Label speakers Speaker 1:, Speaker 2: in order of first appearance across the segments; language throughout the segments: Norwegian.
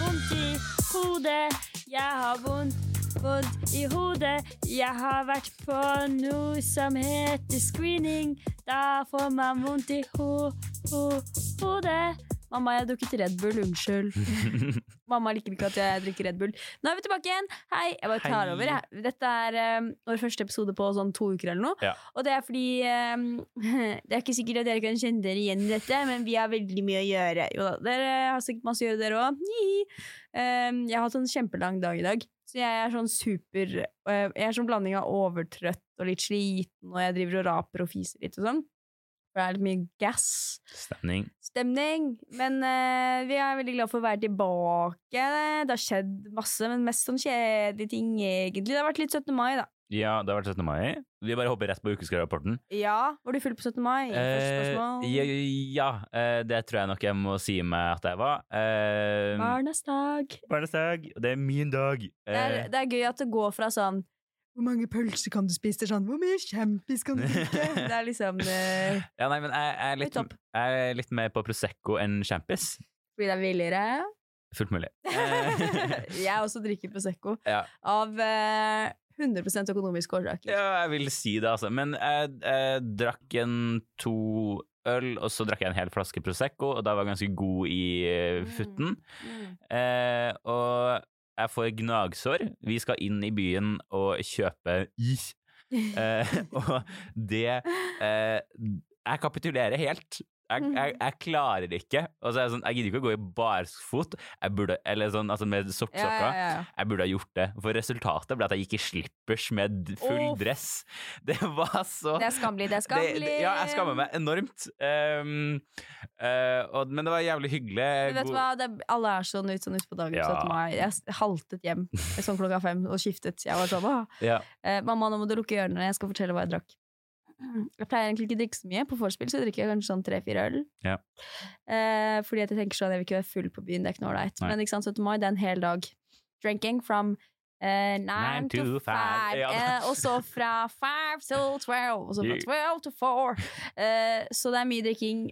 Speaker 1: Vondt, i hodet. Jeg har vondt, vondt i hodet. Jeg har vært på noe som heter screening. Da får man vondt i ho, ho, hodet. Mamma, jeg har drukket Red Bull. Unnskyld. Mamma liker ikke at jeg drikker Red Bull. Nå er vi tilbake igjen. Hei. Jeg tar
Speaker 2: Hei.
Speaker 1: over. Jeg. Dette er um, vår første episode på sånn to uker eller noe.
Speaker 2: Ja.
Speaker 1: Og det er fordi um, Det er ikke sikkert at dere kan kjenne dere igjen i dette, men vi har veldig mye å gjøre. Jo da, dere har sikkert masse å gjøre, dere òg. Um, jeg har hatt en kjempelang dag i dag. Så jeg er sånn super uh, Jeg er sånn blanding av overtrøtt og litt sliten, og jeg driver og raper og fiser litt og sånn. For det er litt mye gass
Speaker 2: Stemning.
Speaker 1: Stemning. Men uh, vi er veldig glad for å være tilbake. Det har skjedd masse, men mest sånn kjedelige ting, egentlig. Det har vært litt 17. mai, da.
Speaker 2: Ja, det har vært 17. mai. Vi bare hopper rett på ukeskrivrapporten.
Speaker 1: Ja, Var du full på 17. mai? Første
Speaker 2: Eh, ja, ja eh, det tror jeg nok jeg må si meg at jeg var. Eh,
Speaker 1: Barnas dag.
Speaker 2: Barnas dag. Det er min dag.
Speaker 1: Det er,
Speaker 2: Eh,
Speaker 1: det er gøy at det går fra sånn Hvor mange pølser kan du spise? sånn Hvor mye kjempis kan du drikke? det er liksom eh,
Speaker 2: ja, nei, men jeg, jeg, er litt,
Speaker 1: Høyt opp.
Speaker 2: jeg er litt mer på Prosecco enn Champis.
Speaker 1: Fordi det er billigere.
Speaker 2: Fullt mulig. Eh,
Speaker 1: jeg også drikker Prosecco.
Speaker 2: ja.
Speaker 1: Av eh, 100% økonomiske årsaker.
Speaker 2: ja, jeg vil si det, altså. Men jeg, jeg drakk en to øl, og så drakk jeg en hel flaske Prosecco, og da var jeg ganske god i eh, futten.
Speaker 1: Mm.
Speaker 2: Eh, og jeg får gnagsår. Vi skal inn i byen og kjøpe is. Eh, og det eh, Jeg kapitulerer helt. Jeg, jeg, jeg klarer ikke. Og så er jeg sånn, jeg gidder ikke å gå i burde, eller sånn, altså med
Speaker 1: Ja,
Speaker 2: sokksokker.
Speaker 1: ja, ja.
Speaker 2: Jeg burde ha gjort det. For resultatet ble at jeg gikk i slippers med full
Speaker 1: oh.
Speaker 2: dress. Det var så
Speaker 1: Det er skammelig, det er skammelig.
Speaker 2: det, ja, jeg skammer meg enormt. Um, uh, og, men det var jævlig hyggelig.
Speaker 1: Men vet du hva? Det, alle er sånn ut sånn ut på dagen.
Speaker 2: Ja.
Speaker 1: 17. Jeg haltet hjem sånn klokka fem og skiftet. Jeg var sånn.
Speaker 2: Ja.
Speaker 1: Eh, Mamma, nå må du lukke ørene, jeg skal fortelle hva jeg drakk. Jeg pleier egentlig ikke å drikke så mye. På vorspiel så drikker jeg kanskje sånn tre-fire øl.
Speaker 2: Ja.
Speaker 1: Eh, fordi at jeg tenker sånn, jeg vil ikke være full på byen, det er ikke noe ålreit. Men ikke sant, 17. mai, det er en hel dag. Drinking from eh, nine
Speaker 2: Nine
Speaker 1: to
Speaker 2: to
Speaker 1: five.
Speaker 2: five. Ja.
Speaker 1: Eh, og så fra five til twelve. Og så fra twelve to four. Eh, så det er mye drikking.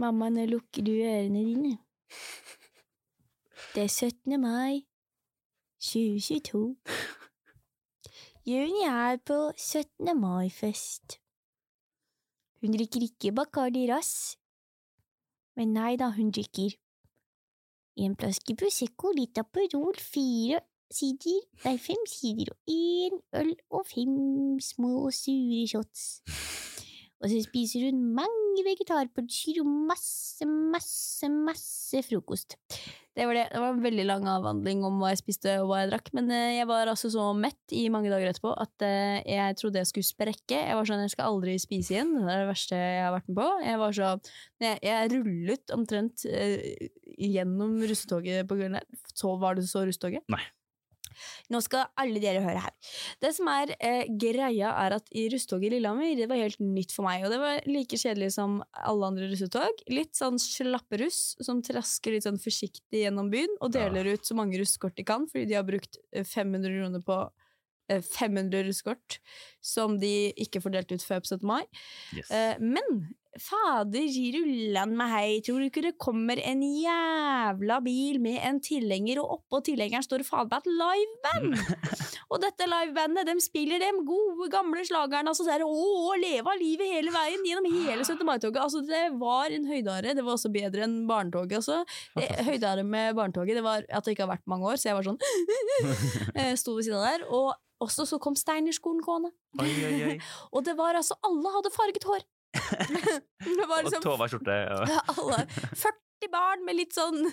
Speaker 1: Mamma, nå lukker du ørene dine. Det er 17. mai 2022. Juni er på 17. mai-fest. Hun drikker ikke Bacardi Rass. Men nei da, hun drikker en flaske Prosecco, litt Aperol, fire sider, nei, fem sider og én øl og fem små sure shots. Og så spiser hun mange vegetarpølser og masse, masse, masse frokost. Det var det. Det var en veldig lang avhandling om hva jeg spiste og hva jeg drakk, men eh, jeg var altså så mett i mange dager etterpå at eh, jeg trodde jeg skulle sprekke. Jeg var sånn, jeg skal aldri spise igjen. Det er det verste jeg har vært med på. Jeg var så Jeg, jeg rullet omtrent eh, gjennom russetoget på kvelden der. Så var det så russetoget.
Speaker 2: Nei.
Speaker 1: Nå skal alle dere høre her. Det som er eh, greia, er at i russtoget i Lillehammer, det var helt nytt for meg. Og det var like kjedelig som alle andre russetog. Litt sånn slappe russ som trasker litt sånn forsiktig gjennom byen og deler ut så mange russekort de kan, fordi de har brukt eh, 500 kroner på eh, 500 russekort som de ikke får delt ut før på 17. mai.
Speaker 2: Yes.
Speaker 1: Eh, men fader rullan meg hei, tror du ikke det kommer en jævla bil med en tilhenger, og oppå tilhengeren står faen meg et liveband! og dette livebandet, de spiller de gode, gamle slagerne, altså der, å, leve av livet hele veien, gjennom hele 17. mai-toget. Altså, det var en høydare, det var også bedre enn barnetoget, altså. Det, høydare med barnetoget, det var at det ikke har vært mange år, så jeg var sånn, eh, sto ved siden av der, og også så kom Steinerskolen gående. Og det var altså, alle hadde farget hår. var
Speaker 2: Og
Speaker 1: liksom
Speaker 2: Tova-skjorte. Ja.
Speaker 1: alle 40 barn med litt sånn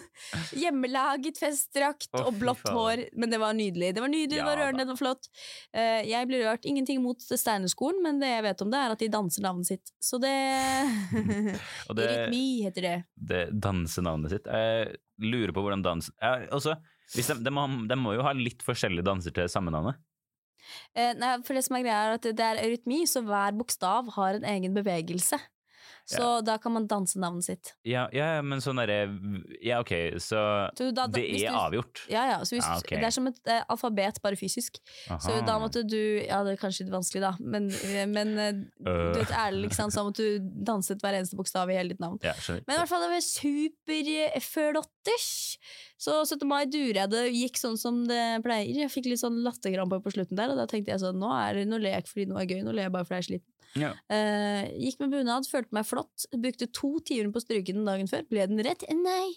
Speaker 1: hjemmelaget festdrakt
Speaker 2: oh,
Speaker 1: og blått hår. Men det var nydelig. Det var nydelig, det var rørende, det var flott. Uh, jeg blir rørt. Ingenting mot Steinerskolen, men det jeg vet om det, er at de danser navnet sitt. Så det
Speaker 2: det,
Speaker 1: Rytmi heter det.
Speaker 2: det dansenavnet sitt. Jeg lurer på hvordan dans jeg, også, hvis de, de, må, de må jo ha litt forskjellige danser til samme navnet.
Speaker 1: Eh, nei, for det som er greia er at det er eurytmi, så hver bokstav har en egen bevegelse. Så da kan man danse navnet sitt.
Speaker 2: Ja, ja, men sånn derre Ja, ok, så
Speaker 1: Så da- da-
Speaker 2: det er
Speaker 1: du-
Speaker 2: avgjort.
Speaker 1: Ja, ja. Så hvis,
Speaker 2: Ja, okay.
Speaker 1: Det er som et eh, alfabet, bare fysisk. Så da måtte du Ja, det er kanskje litt vanskelig, da, men, eh, men eh,
Speaker 2: Øh.
Speaker 1: du vet ærlig, liksom, så måtte du danset hver eneste bokstav i hele ditt navn.
Speaker 2: Ja.
Speaker 1: Men i hvert fall, det var superflotters. Så 17. mai durer jeg det gikk sånn som det pleier. Jeg fikk litt sånn latterkram på på slutten der, og da tenkte jeg sånn, nå er det noe lek fordi noe er gøy, nå ler jeg bare fordi jeg er sliten.
Speaker 2: Ja.
Speaker 1: Uh, gikk med bunad, følte meg flott. Brukte to timer på å stryke den dagen før. Ble den rett? Nei.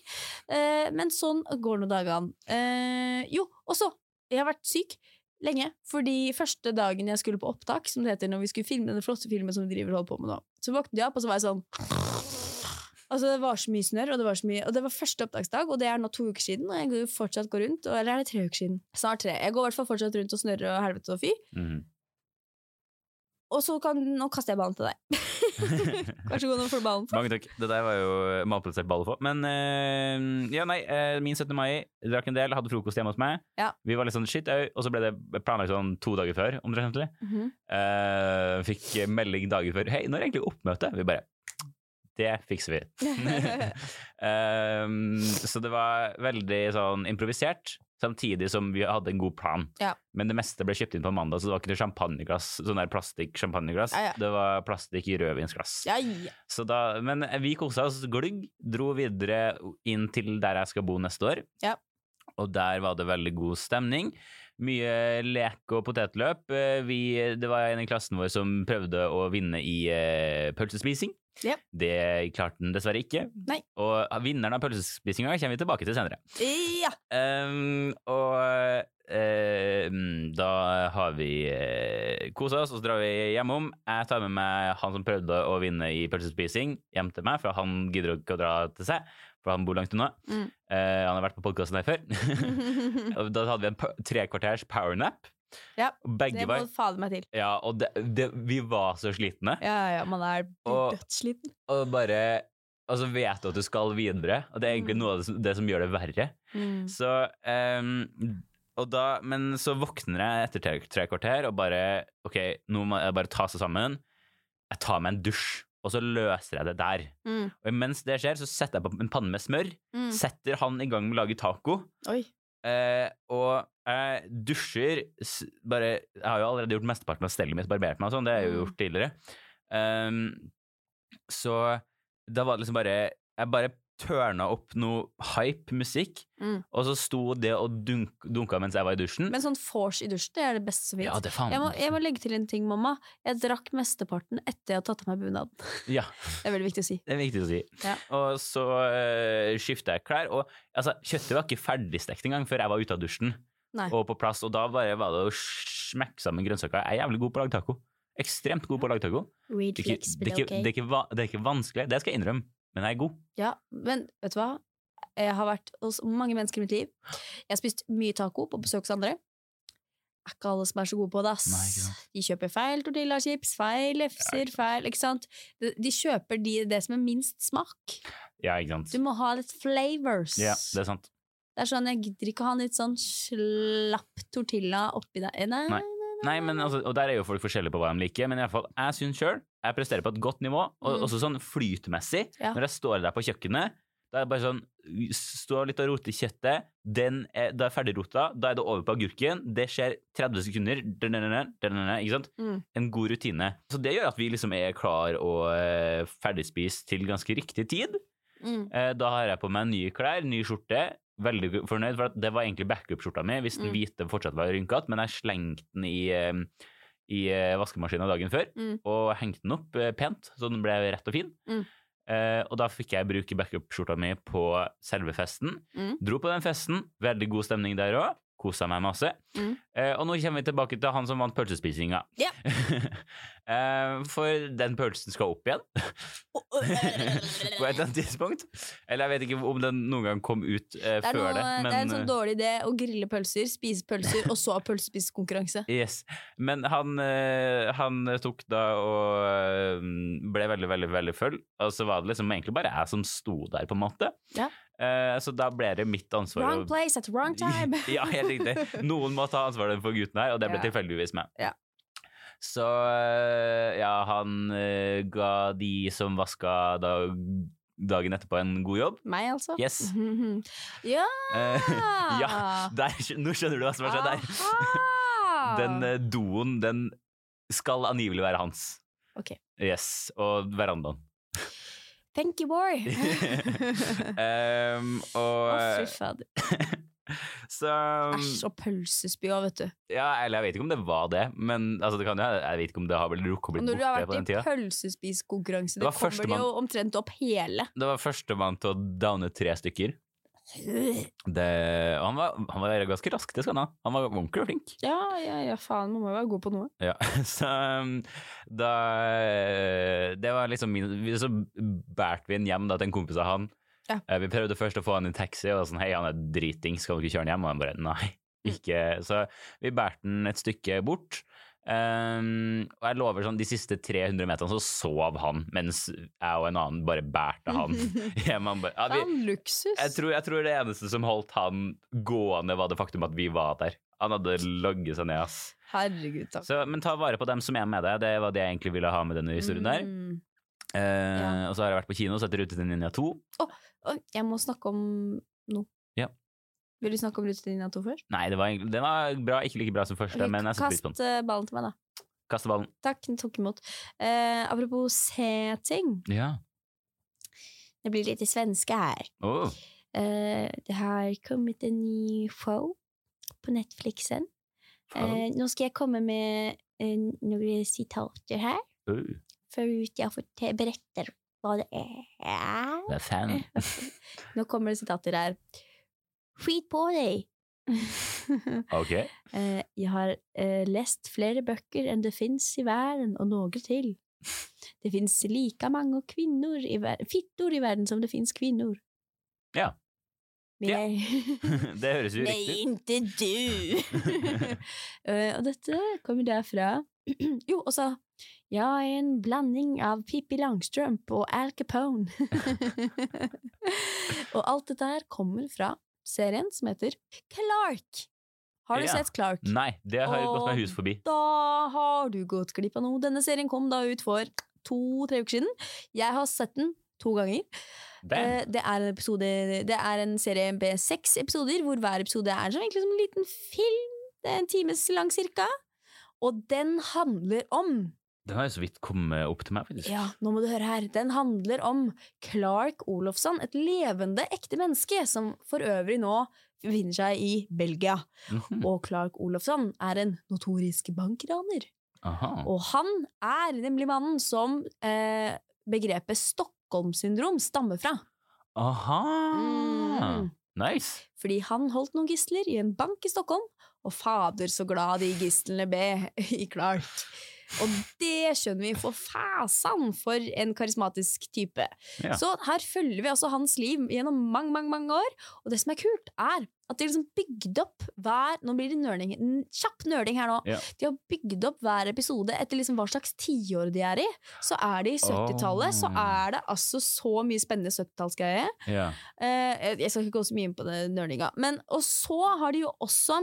Speaker 1: Uh, men sånn går nå dagene. Uh, jo, og så. Jeg har vært syk lenge. Fordi første dagen jeg skulle på opptak, som det heter når vi skulle filme denne flotte filmen som vi driver holder på med nå, så våknet jeg opp, og så var jeg sånn Altså, det var så mye snørr, og det var mye Og det var første opptaksdag, og det er nå to uker siden, og jeg går fortsatt går rundt. Og, eller er det tre uker siden? Snart tre. Jeg går i hvert fall fortsatt rundt og snørrer og helvete og fy.
Speaker 2: Mhm.
Speaker 1: Og så kan Nå kaster jeg ballen til deg. Vær så god, nå får du ballen.
Speaker 2: Mange takk. Det der var jo malplassert ball å få. Men eh, ja, nei, eh, min 17. mai, drakk en del, hadde frokost hjemme hos meg.
Speaker 1: Ja.
Speaker 2: Vi var litt sånn shit au, og så ble det planlagt sånn to dager før, omtrentlig.
Speaker 1: -hmm.
Speaker 2: uh, fikk melding dager før. Hei, når er egentlig oppmøte? Vi bare Det fikser vi. um, så det var veldig sånn improvisert, samtidig som vi hadde en god plan.
Speaker 1: Ja.
Speaker 2: Men det meste ble kjøpt inn på mandag, så det var ikke noe champagneglass, sånn der plastikk-champagneglass.
Speaker 1: Ja, ja.
Speaker 2: Det var plastikk i rødvinsglass. Da, men vi kosa oss glugg, dro videre inn til der jeg skal bo neste år.
Speaker 1: Ja.
Speaker 2: Og der var det veldig god stemning. Mye lek og potetløp. Eh, Vi, det var en i klassen vår som prøvde å vinne i eh, pølsespising.
Speaker 1: Ja.
Speaker 2: Det klarte den dessverre ikke.
Speaker 1: Nei.
Speaker 2: Og vinneren av pølsespisinga kommer vi tilbake til senere.
Speaker 1: ja.
Speaker 2: Um, og eh, da har vi uh, kosa oss, og så drar vi hjemom. Jeg tar med meg han som prøvde å vinne i pølsespising, hjem til meg, for han gidder ikke å dra til seg, for han bor langt unna.
Speaker 1: Mm.
Speaker 2: Eh, han har vært på podkasten her før. og da hadde vi en trekvarters powernap.
Speaker 1: Ja,
Speaker 2: Og
Speaker 1: Det må
Speaker 2: fade
Speaker 1: du fader meg til.
Speaker 2: Ja, og det, det, vi var så slitne.
Speaker 1: Ja, ja, man er
Speaker 2: Og-
Speaker 1: dødssliten.
Speaker 2: Og bare Og så vet du at du skal videre, og det er egentlig
Speaker 1: Mm.
Speaker 2: noe av det som, det som gjør det verre.
Speaker 1: Mm.
Speaker 2: Så um, og da, Men så våkner jeg etter tre, tre kvarter og bare Ok, nå må jeg bare ta seg sammen. Jeg tar meg en dusj, og så løser jeg det der.
Speaker 1: Mm.
Speaker 2: Og mens det skjer, så setter jeg på en panne med smør.
Speaker 1: Mm.
Speaker 2: Setter han i gang med å lage taco. Eh, og jeg dusjer bare Jeg har jo allerede gjort mesteparten av stellet mitt, barbert meg og sånn, det har jeg jo
Speaker 1: Mm.
Speaker 2: gjort tidligere. Um, så da var det liksom bare Jeg bare tørna opp noe hype musikk,
Speaker 1: Mm.
Speaker 2: og så sto det og dunk, dunka mens jeg var i dusjen.
Speaker 1: Men sånn vors i dusjen, det er det beste som
Speaker 2: ja, det faen
Speaker 1: Jeg jeg må legge til en ting, mamma. Jeg drakk mesteparten etter jeg hadde tatt av meg bunaden.
Speaker 2: Ja,
Speaker 1: Det er veldig viktig å si.
Speaker 2: det er viktig å si.
Speaker 1: Ja.
Speaker 2: Og så uh, skifta jeg klær, og altså, kjøttet var ikke ferdigstekt engang før jeg var ute av dusjen.
Speaker 1: Nei.
Speaker 2: og på plass, og da bare var det å smekke sammen grønnsaker. Jeg er jævlig god på å lage taco. Ekstremt god på å lage taco. Det er, ikke, det, er ikke, det, er ikke, det er ikke vanskelig, det skal jeg innrømme, men jeg er god.
Speaker 1: Ja, men vet du hva? Jeg har vært hos mange mennesker i mitt liv. Jeg har spist mye taco på besøk hos andre. Er ikke alle som er så gode på det, ass.
Speaker 2: Nei.
Speaker 1: De kjøper feil tortillachips, feil lefser, feil Ikke sant? De, de kjøper de, det som er minst smak.
Speaker 2: Ja, ikke sant.
Speaker 1: Du må ha litt flavors.
Speaker 2: Ja, det er sant.
Speaker 1: Det er sånn, Jeg gidder ikke å ha en litt sånn slapp tortilla oppi der. Nei,
Speaker 2: Nei. Nei, men altså, Og der er jo folk forskjellige på hva de liker, men i alle fall, jeg syns sjøl jeg presterer på et godt nivå, og
Speaker 1: Mm.
Speaker 2: også sånn flytmessig.
Speaker 1: Ja.
Speaker 2: Når jeg står der på kjøkkenet, da er det bare sånn Stå litt og rote i kjøttet, den er, da er ferdigrota, da er det over på agurken, det skjer 30 sekunder, ikke sant?
Speaker 1: Mm.
Speaker 2: En god rutine. Så det gjør at vi liksom er klar og eh, ferdigspist til ganske riktig tid.
Speaker 1: Mm.
Speaker 2: Eh, da har jeg på meg nye klær, ny skjorte. Veldig fornøyd, for det var egentlig backup-skjorta mi hvis den
Speaker 1: Mm.
Speaker 2: hvite fortsatt var rynkete, men jeg slengte den i, i eh, vaskemaskinen dagen før
Speaker 1: Mm.
Speaker 2: og hengte den opp eh, pent, så den ble rett og fin.
Speaker 1: Mm.
Speaker 2: Uh, og da fikk jeg bruke backup-skjorta mi på selve festen.
Speaker 1: Mm.
Speaker 2: Dro på den festen, veldig god stemning der òg. Kosa meg masse.
Speaker 1: Mm.
Speaker 2: Eh, og nå kommer vi tilbake til han som vant pølsespisinga.
Speaker 1: Ja.
Speaker 2: eh, for den pølsen skal opp igjen på et eller annet tidspunkt. Eller jeg vet ikke om den noen gang kom ut eh,
Speaker 1: Det
Speaker 2: før
Speaker 1: noe,
Speaker 2: det. Men,
Speaker 1: det er en sånn
Speaker 2: eh,
Speaker 1: dårlig idé å grille pølser, spise pølser, og så ha pølsespisekonkurranse.
Speaker 2: Yes. Men han, eh, han tok da og eh, ble veldig, veldig veldig full, og så var det liksom egentlig bare jeg som sto der, på en måte.
Speaker 1: Ja.
Speaker 2: Eh, så da ble det mitt ansvar
Speaker 1: Wrong place at wrong time!
Speaker 2: ja, helt riktig. Noen må ta ansvaret for gutten her, og det ble
Speaker 1: Ja.
Speaker 2: tilfeldigvis meg.
Speaker 1: Ja.
Speaker 2: Så eh, ja, han eh, ga de som vaska da, dagen etterpå, en god jobb.
Speaker 1: Meg, altså?
Speaker 2: Yes.
Speaker 1: ja!
Speaker 2: Uh, ja, der, nå skjønner du hva som har skjedd der. Den uh, doen, den skal angivelig være hans.
Speaker 1: Ok.
Speaker 2: Yes, og verandaen.
Speaker 1: Thank you, boy!
Speaker 2: um, og
Speaker 1: Å, fy fader.
Speaker 2: Så
Speaker 1: Æsj og pølsespy òg, vet du.
Speaker 2: Ja, eller jeg vet ikke om det var det, men altså, det kan Jeg vet ikke om det har vel rukket å
Speaker 1: den
Speaker 2: tida.
Speaker 1: når du har
Speaker 2: borte på
Speaker 1: vært i
Speaker 2: tida.
Speaker 1: pølsespiskonkurranse,
Speaker 2: Det
Speaker 1: det kommer
Speaker 2: man,
Speaker 1: jo omtrent opp hele.
Speaker 2: Det var førstemann til å downe tre stykker. Det, han var, han var ganske rask, det skal han ha. Han var ordentlig flink.
Speaker 1: Ja, ja, ja, faen, man må jo være god på noe.
Speaker 2: Ja, så um, da Det var liksom min Så bærte vi han hjem da til en kompis av han.
Speaker 1: Ja.
Speaker 2: Eh, Vi prøvde først å få han i taxi, og sånn hei, han er driting, skal ikke kjøre han hjem? Og han bare nei,
Speaker 1: Mm.
Speaker 2: ikke. Så vi bærte han et stykke bort. Um, og jeg lover sånn, de siste 300 meterne så sov han, mens jeg og en annen bare bærte han hjem. Ja,
Speaker 1: luksus.
Speaker 2: jeg, tror, jeg tror det eneste som holdt han gående, var det faktum at vi var der. Han hadde logget seg ned, ass.
Speaker 1: Herregud, takk.
Speaker 2: Så, men ta vare på dem som er med deg. Det var det jeg egentlig ville ha med denne historien der.
Speaker 1: Mm.
Speaker 2: Uh,
Speaker 1: Ja.
Speaker 2: Og så har jeg vært på kino og sett Rute til Ninja 2.
Speaker 1: Oi, jeg må snakke om noe.
Speaker 2: Ja.
Speaker 1: Vil du snakke om Rutelinja to først?
Speaker 2: Nei, det var, den var bra, ikke like bra som første,
Speaker 1: Okay,
Speaker 2: men jeg setter pris på
Speaker 1: Kast
Speaker 2: den.
Speaker 1: eh, ballen til meg, da.
Speaker 2: Kaste ballen.
Speaker 1: Takk, den tok imot. Uh, apropos se-ting.
Speaker 2: Ja.
Speaker 1: Det blir litt i svenske her.
Speaker 2: Oh.
Speaker 1: Uh, det har kommet en ny show på Netflixen. Uh, nå skal jeg komme med noen sitater her,
Speaker 2: Uh.
Speaker 1: før jeg beretter hva det er.
Speaker 2: Det er fan.
Speaker 1: Nå kommer det sitater her. Skit på deg!
Speaker 2: Ok.
Speaker 1: Eh, jeg har eh, lest flere bøker enn det fins i verden, og noe til. Det fins like mange kvinner i ver fittor i verden som det fins kvinner.
Speaker 2: Ja. Ja. Det høres jo riktig ut.
Speaker 1: ikke du! Eh, og dette kommer derfra Jo, og så er en blanding av Pippi Langstrømpe og Al Capone. og alt dette her kommer fra serien som heter Clark. Har du
Speaker 2: Ja.
Speaker 1: sett Clark?
Speaker 2: Nei, det har jeg gått meg hus forbi.
Speaker 1: Da har du gått glipp av noe. Denne serien kom da ut for to-tre uker siden. Jeg har sett den to ganger. Eh, Det er, en episode, det er en serie med seks episoder, hvor hver episode er som, som en liten film. Det er en times lang cirka. Og den handler om
Speaker 2: Den har jo så vidt kommet opp til meg, faktisk.
Speaker 1: Ja, nå må du høre her. Den handler om Clark Olofsson, et levende, ekte menneske, som for øvrig nå befinner seg i Belgia.
Speaker 2: Mhm.
Speaker 1: Og Clark Olofsson er en notorisk bankraner.
Speaker 2: Aha.
Speaker 1: Og han er nemlig mannen som eh, begrepet Stockholm-syndrom stammer fra.
Speaker 2: Aha.
Speaker 1: Mm.
Speaker 2: Nice.
Speaker 1: Fordi han holdt noen gisler i en bank i Stockholm, og fader så glad de gislene ble i Clark. Og det skjønner vi for fasan for en karismatisk type.
Speaker 2: Ja.
Speaker 1: Så her følger vi altså hans liv gjennom mange, mange, mange år. Og det som er kult, er at de liksom bygd opp hver Nå blir det nerding, kjapp nerding her nå.
Speaker 2: Ja.
Speaker 1: De har bygd opp hver episode etter liksom hva slags tiår de er i. Så er de i 70-tallet, så
Speaker 2: Oh.
Speaker 1: er det altså så mye spennende 70-tallsgreie.
Speaker 2: Ja.
Speaker 1: Eh, jeg skal ikke gå så mye inn på det nerdinga. Men, og så har de jo også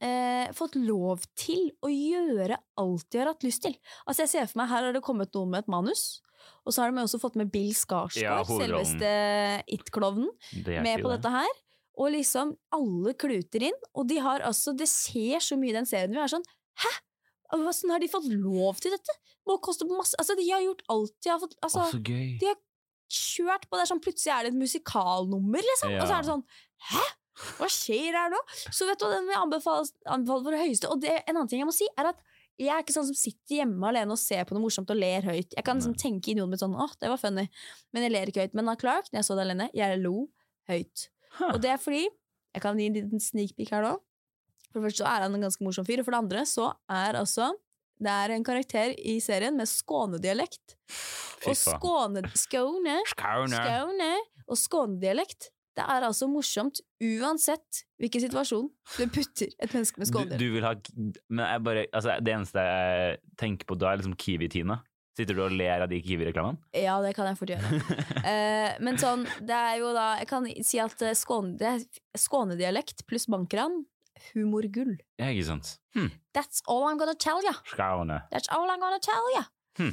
Speaker 1: eh, fått lov til å gjøre alt de har hatt lyst til. Altså jeg ser for meg, Her har det kommet noen med et manus. Og så har de også fått med Bill
Speaker 2: Ja,
Speaker 1: Skarsgård,
Speaker 2: ja,
Speaker 1: selveste It-klovnen, med på
Speaker 2: det.
Speaker 1: dette her. Og liksom alle kluter inn. Og de har altså Det ser så mye i den serien. Vi er sånn Hæ?! Hvordan har de fått lov til dette? Må koste masse Altså, de har gjort alt de har fått Altså,
Speaker 2: så gøy.
Speaker 1: de har kjørt på det er sånn, Plutselig er det et musikalnummer, liksom. Og så er det sånn Hæ?! Hva skjer her nå? Så vet du den vil jeg anbefale, anbefale for det høyeste. Og det, en annen ting jeg må si, er at jeg er ikke sånn som sitter hjemme alene og ser på noe morsomt og ler høyt. Jeg kan liksom tenke i noe mitt sånn åh, det var funny, men jeg ler ikke høyt. Men av Clark, når jeg så det alene, jeg lo høyt.
Speaker 2: Huh.
Speaker 1: Og det er fordi Jeg kan gi en liten sneak peek her nå. For det første så er han en ganske morsom fyr, og for det andre så er altså det er en karakter i serien med skånedialekt. Og. Skåne, Skåne
Speaker 2: Skåne.
Speaker 1: Skåne og skånedialekt. Det er altså morsomt uansett hvilken situasjon du putter et menneske med
Speaker 2: Du,
Speaker 1: skånedialekt.
Speaker 2: du vil ha Men jeg bare Altså, det eneste jeg tenker på da, er liksom Kiwi-Tina. Sitter du og ler av de Kiwi-reklamene?
Speaker 1: Ja, det kan jeg fort gjøre. Eh, men sånn, det er jo da Jeg kan si at eh, skåne, skånedialekt pluss bankran humorgull.
Speaker 2: Ja, ikke sant. Hm.
Speaker 1: That's all I'm gonna tell ya.
Speaker 2: Skåne.
Speaker 1: That's all I'm gonna tell ya.
Speaker 2: Hmm.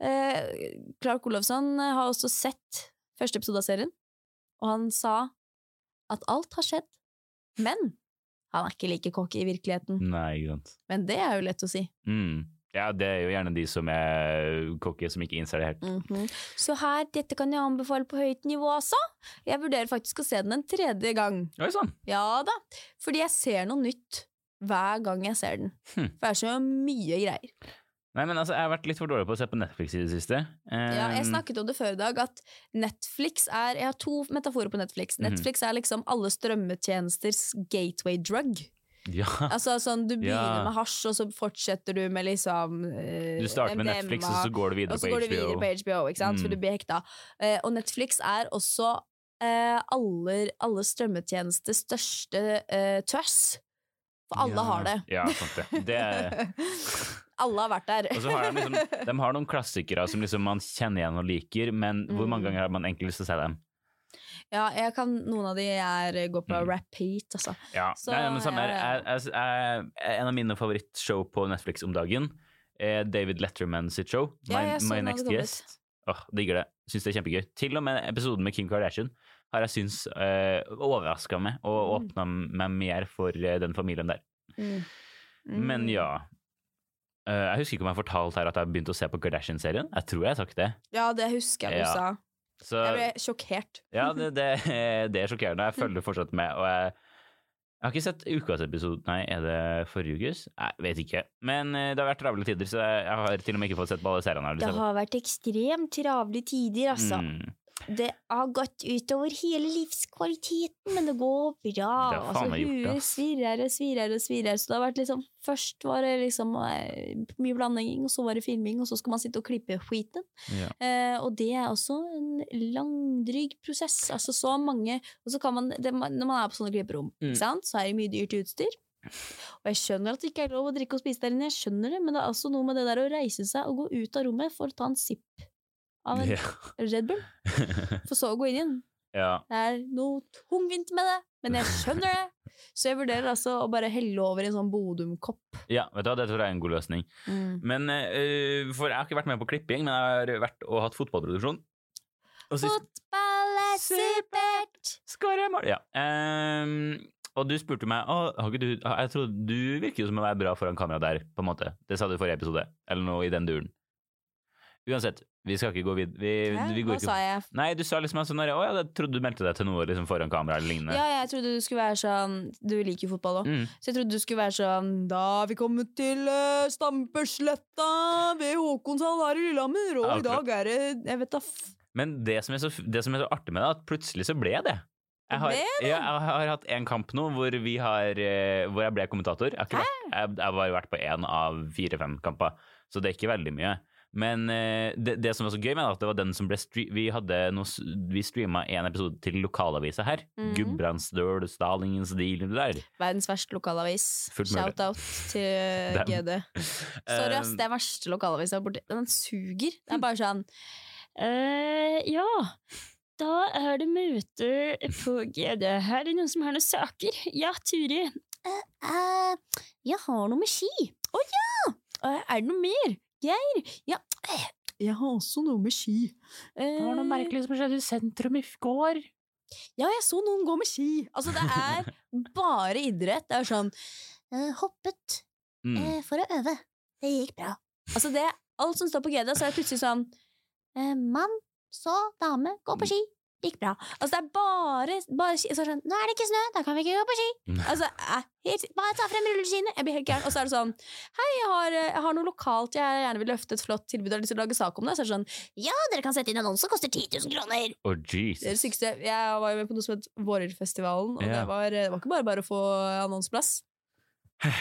Speaker 1: Eh, Clark Olofsson har også sett første episode av serien, og han sa at alt har skjedd, men han er ikke like cocky i virkeligheten.
Speaker 2: Nei, ikke sant.
Speaker 1: Men det er jo lett å si.
Speaker 2: Mm. Ja, det er jo gjerne de som er cocky, som ikke innser det helt.
Speaker 1: Mhm. Så her, dette kan jeg anbefale på høyt nivå også. Jeg vurderer faktisk å se den en tredje gang.
Speaker 2: Oi sann!
Speaker 1: Ja da, fordi jeg ser noe nytt hver gang jeg ser den.
Speaker 2: Hm.
Speaker 1: For det er så mye greier.
Speaker 2: Nei, men altså, jeg har vært litt for dårlig på å se på Netflix i det siste.
Speaker 1: Ja, jeg
Speaker 2: Um,
Speaker 1: snakket om det før i dag, at Netflix er Jeg har to metaforer på Netflix.
Speaker 2: Mhm.
Speaker 1: Netflix er liksom alle strømmetjenesters gateway drug.
Speaker 2: Ja.
Speaker 1: Altså sånn, Du begynner
Speaker 2: Ja.
Speaker 1: med hasj, og så fortsetter du med liksom eh,
Speaker 2: Du starter med
Speaker 1: MDMA,
Speaker 2: Netflix, og så går du videre på
Speaker 1: går du
Speaker 2: HBO.
Speaker 1: videre på HBO, ikke sant? for
Speaker 2: Mm.
Speaker 1: du blir hekta. Eh, og Netflix er også eh, alle, alle strømmetjenesters største uh, tøss. For alle
Speaker 2: ja.
Speaker 1: har det.
Speaker 2: Ja, sant det. det er...
Speaker 1: alle har vært der.
Speaker 2: Og så har de liksom De har noen klassikere som liksom man kjenner igjen og liker, men hvor mange
Speaker 1: Mm.
Speaker 2: ganger har man egentlig lyst til å se dem?
Speaker 1: ja, jeg kan, noen av de er, går på
Speaker 2: Mm.
Speaker 1: repeat, altså.
Speaker 2: Ja,
Speaker 1: Så,
Speaker 2: Nei, men samme her.
Speaker 1: ja, ja.
Speaker 2: Jeg- En av mine favorittshow på Netflix om dagen er David Letterman sitt show.
Speaker 1: Ja,
Speaker 2: My,
Speaker 1: så
Speaker 2: My Next. Guest. Åh, Digger det. Syns det er kjempegøy. Til og med episoden med Kim Kardashian har jeg syns uh, overraska meg og
Speaker 1: Mm.
Speaker 2: meg mer for eh, den familien der.
Speaker 1: Mm.
Speaker 2: Men ja. Eh, jeg husker ikke om jeg har fortalt her at jeg har begynt å se på Kardashian-serien. Jeg tror jeg har sagt det.
Speaker 1: Ja, det husker jeg du
Speaker 2: Ja.
Speaker 1: sa.
Speaker 2: Så
Speaker 1: Jeg ble sjokkert.
Speaker 2: ja, det, det, det er sjokkerende. Jeg følger fortsatt med. Og jeg, jeg har ikke sett ukas episode. Nei, er det forrige ukes? Jeg vet ikke. Men eh, det har vært travle tider, så jeg, har til og med ikke fått sett på alle seriene.
Speaker 1: Det har vært ekstremt travle tider, altså.
Speaker 2: Mm.
Speaker 1: Det har gått utover hele livskvaliteten, men det går bra.
Speaker 2: Det
Speaker 1: altså, huet svirrer og svirrer og svirrer. Så det har vært liksom Først var det liksom eh, mye blanding, og så var det filming, og så skal man sitte og klippe skiten.
Speaker 2: Ja.
Speaker 1: Eh, og det er også en langdryg prosess. Altså så mange Og så kan man, det, Når man er på sånne klipperom,
Speaker 2: Mm.
Speaker 1: så er det mye dyrt utstyr. Og jeg skjønner at det ikke er lov å drikke og spise der inne, jeg skjønner det, men det er altså noe med det der å reise seg og gå ut av rommet for å ta en sipp av en
Speaker 2: Ja.
Speaker 1: Red Bull, for så å gå inn igjen.
Speaker 2: ja.
Speaker 1: Det er noe tungvint med det, men jeg skjønner det. Så jeg vurderer altså å bare helle over i en sånn Bodum-kopp.
Speaker 2: ja, vet du hva, det tror jeg er en god løsning. Men uh, For jeg har ikke vært med på klipping, men jeg har vært og hatt fotballproduksjon. Og sist
Speaker 1: Fotball er supert!
Speaker 2: skårer jeg mål! Ja. Um, og du spurte meg å, du, Jeg trodde du virker jo som å være bra foran kamera der, på en måte. Det sa du i forrige episode, eller noe i den duren. Uansett, vi skal ikke gå videre. Vi,
Speaker 1: Hæ?
Speaker 2: vi
Speaker 1: Hva
Speaker 2: ikke
Speaker 1: sa jeg?
Speaker 2: Nei, du sa liksom sånn Å ja, jeg trodde du meldte deg til noe liksom foran kamera eller lignende.
Speaker 1: Ja, jeg trodde du skulle være sånn Du liker jo fotball òg.
Speaker 2: Mm.
Speaker 1: Så jeg trodde du skulle være sånn Da har vi kommet til uh, Stampesletta ved Håkonshall her i Lillehammer, og
Speaker 2: Ja,
Speaker 1: i dag er det Jeg vet da f...
Speaker 2: Men det som, er så, det som er så artig med det, er at plutselig så ble det. Jeg har, jeg, jeg har hatt en kamp nå hvor, vi har, eh, hvor jeg ble kommentator. Jeg har, vært, jeg, jeg har bare vært på én av fire-fem kamper, så det er ikke veldig mye. Men eh, det, det som var så gøy med at det var den som ble Vi, hadde noe, vi streama en episode til lokalavisa her.
Speaker 1: Mhm.
Speaker 2: Gudbrandsdøl, deal Stil, det der.
Speaker 1: Verdens verste lokalavis. Shout-out til. GD. Sorry, ass.
Speaker 2: Eh,
Speaker 1: Det er verste lokalavisa borti. Den suger. Det er bare sånn uh, Ja, da er det møte på GD. Her er det noen som har noen saker. Ja, Turi. Uh, uh, jeg har noe med ski. Å ja! Eh, er det noe mer? Geir? Ja. Jeg har også noe med ski. Eh,
Speaker 2: som skjedde i sentrum i går.
Speaker 1: Ja, jeg så noen gå med ski. Altså, det er bare idrett. Det er sånn eh, Hoppet
Speaker 2: Mm.
Speaker 1: eh, for å øve. Det gikk bra. Altså, det Alt som står på GD, så er det plutselig sånn eh, Mann, så dame, gå på ski. Gikk bra. Altså, det er bare, bare sånn Nå er det ikke snø, da kan vi ikke gå på ski. Altså, jeg, bare ta frem rulleskiene. Jeg blir helt gæren. Og så er det sånn Hei, jeg har, eh, jeg har noe lokalt jeg gjerne vil løfte et flott tilbud Jeg har lyst til å lage sak om det. Så er det sånn Ja, dere kan sette inn annonse, koster 10 000 kroner.
Speaker 2: Å,
Speaker 1: Det sykeste. Jeg var jo med på noe som het Vårerfestivalen, og
Speaker 2: yeah.
Speaker 1: det, var, det var ikke bare bare å få annonseplass.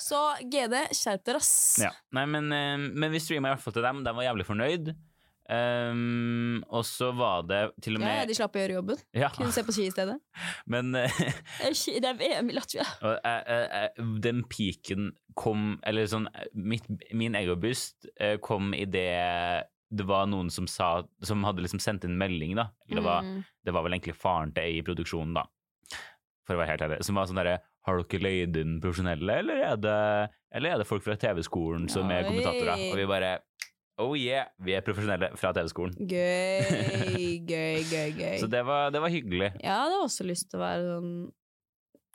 Speaker 1: Så GD, skjerp dere, ass.
Speaker 2: Ja. Nei, men, eh, men vi streama i hvert fall til dem. De var jævlig fornøyd. Um, og så var det til og
Speaker 1: Ja, ja, de slapp å gjøre jobben.
Speaker 2: Ja,
Speaker 1: Kunne se på ski i stedet.
Speaker 2: men eh,
Speaker 1: Det er VM i Latvia.
Speaker 2: eh, eh, den peaken kom Eller sånn mitt, Min egobust eh, kom i det det var noen som sa Som hadde liksom sendt inn melding, da. Det var,
Speaker 1: Mm.
Speaker 2: det var vel egentlig faren til ei i produksjonen, da. For å være helt ærlig. Som var sånn derre har dere leid inn profesjonelle, eller er det, eller er det folk fra TV-skolen som er kommentatorer? Og vi bare Oh yeah, vi er profesjonelle fra TV-skolen.
Speaker 1: Gøy, gøy, gøy, gøy.
Speaker 2: Så det var, det var hyggelig.
Speaker 1: Jeg hadde også lyst til å være sånn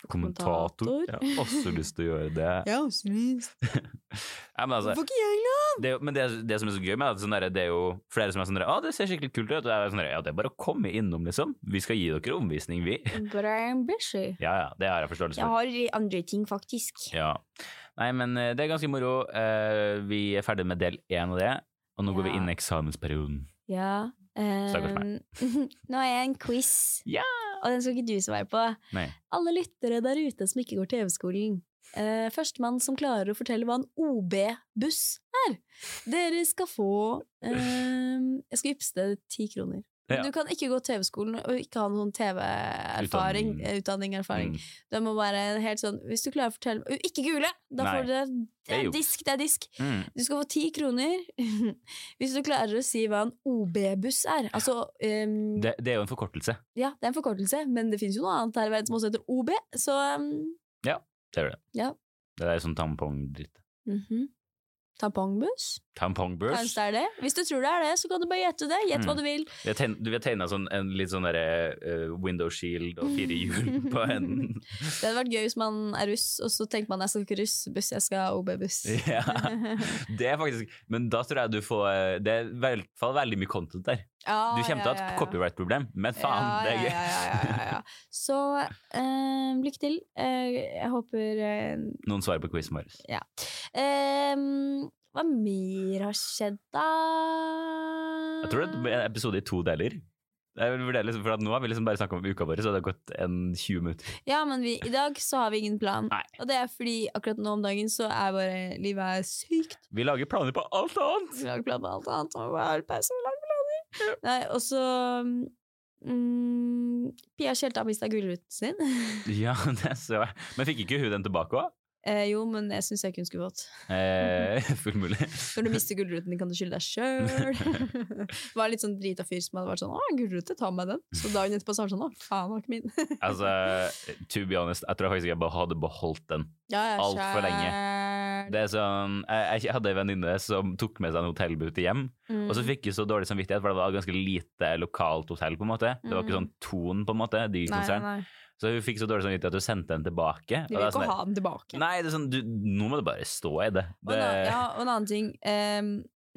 Speaker 2: Kommentator.
Speaker 1: Kommentator.
Speaker 2: Jeg har også lyst til å gjøre det.
Speaker 1: Jeg har også lyst.
Speaker 2: Nei, men altså,
Speaker 1: Hvorfor ikke jeg, lov?
Speaker 2: det, men det, det som er så gøy med sånn der, det er jo flere som er sånn der, Å, det ser skikkelig kult ut. Og det er sånn der, ja, det er bare å komme innom, liksom. Vi skal gi dere omvisning, vi.
Speaker 1: But I'm busy.
Speaker 2: Ja, ja, det har jeg forståelse
Speaker 1: Jeg har andre ting, faktisk.
Speaker 2: Ja. Nei, men eh, det er ganske moro. Eh, Vi er ferdig med del én av det, og nå går vi inn i eksamensperioden.
Speaker 1: Ja.
Speaker 2: Stakkars
Speaker 1: ehm, nå er jeg en quiz,
Speaker 2: Ja!
Speaker 1: og den skal ikke du svare på.
Speaker 2: Nei.
Speaker 1: Alle lyttere der ute som ikke går TV-skolen. Uh, Førstemann som klarer å fortelle hva en OB-buss er. Dere skal få uh, Jeg skal ypse ti kroner.
Speaker 2: Ja.
Speaker 1: Du kan ikke gå TV-skolen og ikke ha noen TV-erfaring. Eh, Utdanning, erfaring.
Speaker 2: Mm.
Speaker 1: Det må være helt sånn Hvis du klarer å fortelle meg Ikke google! Da
Speaker 2: Nei.
Speaker 1: får du det.
Speaker 2: Er
Speaker 1: disk, det er disk.
Speaker 2: Mm.
Speaker 1: Du skal få ti kroner hvis du klarer å si hva en OB-buss er. Altså um,
Speaker 2: Det, det er jo en forkortelse.
Speaker 1: Ja, det er en forkortelse, men det finnes jo noe annet her i verden som også heter OB, så ehm,
Speaker 2: Det er det.
Speaker 1: Ja.
Speaker 2: Det er sånn tampongdritt.
Speaker 1: mhm. Tampongbuss?
Speaker 2: Tampongbuss?
Speaker 1: Kanskje det er det? Hvis du tror det er det, så kan du bare gjette det. Gjett hva
Speaker 2: Mm.
Speaker 1: du vil.
Speaker 2: Vi Du vil tegne sånn, en litt sånn derre uh, window shield og fire hjul på enden.
Speaker 1: Det hadde vært gøy hvis man er russ, og så tenker man jeg skal ikke russbuss, jeg skal OB-buss.
Speaker 2: Ja. Det er faktisk Men da tror jeg du får eh, Det er i hvert fall veldig mye content der.
Speaker 1: Ja,
Speaker 2: Du kommer til å ha
Speaker 1: ja,
Speaker 2: et copyright-problem, men faen,
Speaker 1: ja,
Speaker 2: det er gøy.
Speaker 1: Ja, ja, ja, ja, ja. Så ehm, lykke til. Jeg håper eh,
Speaker 2: Noen svar på quizen vår.
Speaker 1: Ehm, Hva mer har skjedd, da?
Speaker 2: Jeg tror det er en episode i to deler. Liksom, for Nå har vi liksom bare snakka om uka vår, så det har gått en 20 minutter.
Speaker 1: Ja, men vi, i dag så har vi ingen plan.
Speaker 2: Nei.
Speaker 1: Og det er fordi akkurat nå om dagen så er bare livet er sykt.
Speaker 2: Vi lager planer på alt annet!
Speaker 1: Vi lager planer på alt annet. Og vi har pause, og lager planer. Nei, og så mm, Pia Tjelta mista gullruten sin.
Speaker 2: Ja, det så jeg. Men fikk ikke hun den tilbake òg?
Speaker 1: Eh, jo, men jeg syns jeg hun skulle fått.
Speaker 2: Eh, full mulig.
Speaker 1: Når du mister gulruten, kan du skylde deg sjøl. det var litt sånn drita fyr som hadde vært sånn 'Å, gulrute, ta med den'. Så dagen etterpå så var det sånn 'Å, faen, var ikke min'.
Speaker 2: Altså, to be honest, jeg tror faktisk jeg bare hadde beholdt den.
Speaker 1: ja, ja,
Speaker 2: Alt for lenge. Det er sånn, jeg, jeg hadde en venninne som tok med seg en hotellbute hjem,
Speaker 1: Mm.
Speaker 2: og så fikk jeg så dårlig samvittighet, for det var ganske lite lokalt hotell, på en måte. Det var ikke
Speaker 1: Mm.
Speaker 2: sånn Ton, på en måte,
Speaker 1: Nei,
Speaker 2: dyrkonsern.
Speaker 1: nei, nei.
Speaker 2: Så hun fikk så dårlig samvittighet at hun sendte den tilbake.
Speaker 1: De vil
Speaker 2: det
Speaker 1: ikke
Speaker 2: sånn
Speaker 1: ha den tilbake.
Speaker 2: Nei, det sånn, du, nå må du bare stå i det.
Speaker 1: Og en, annen- ja, og en annen ting ehm,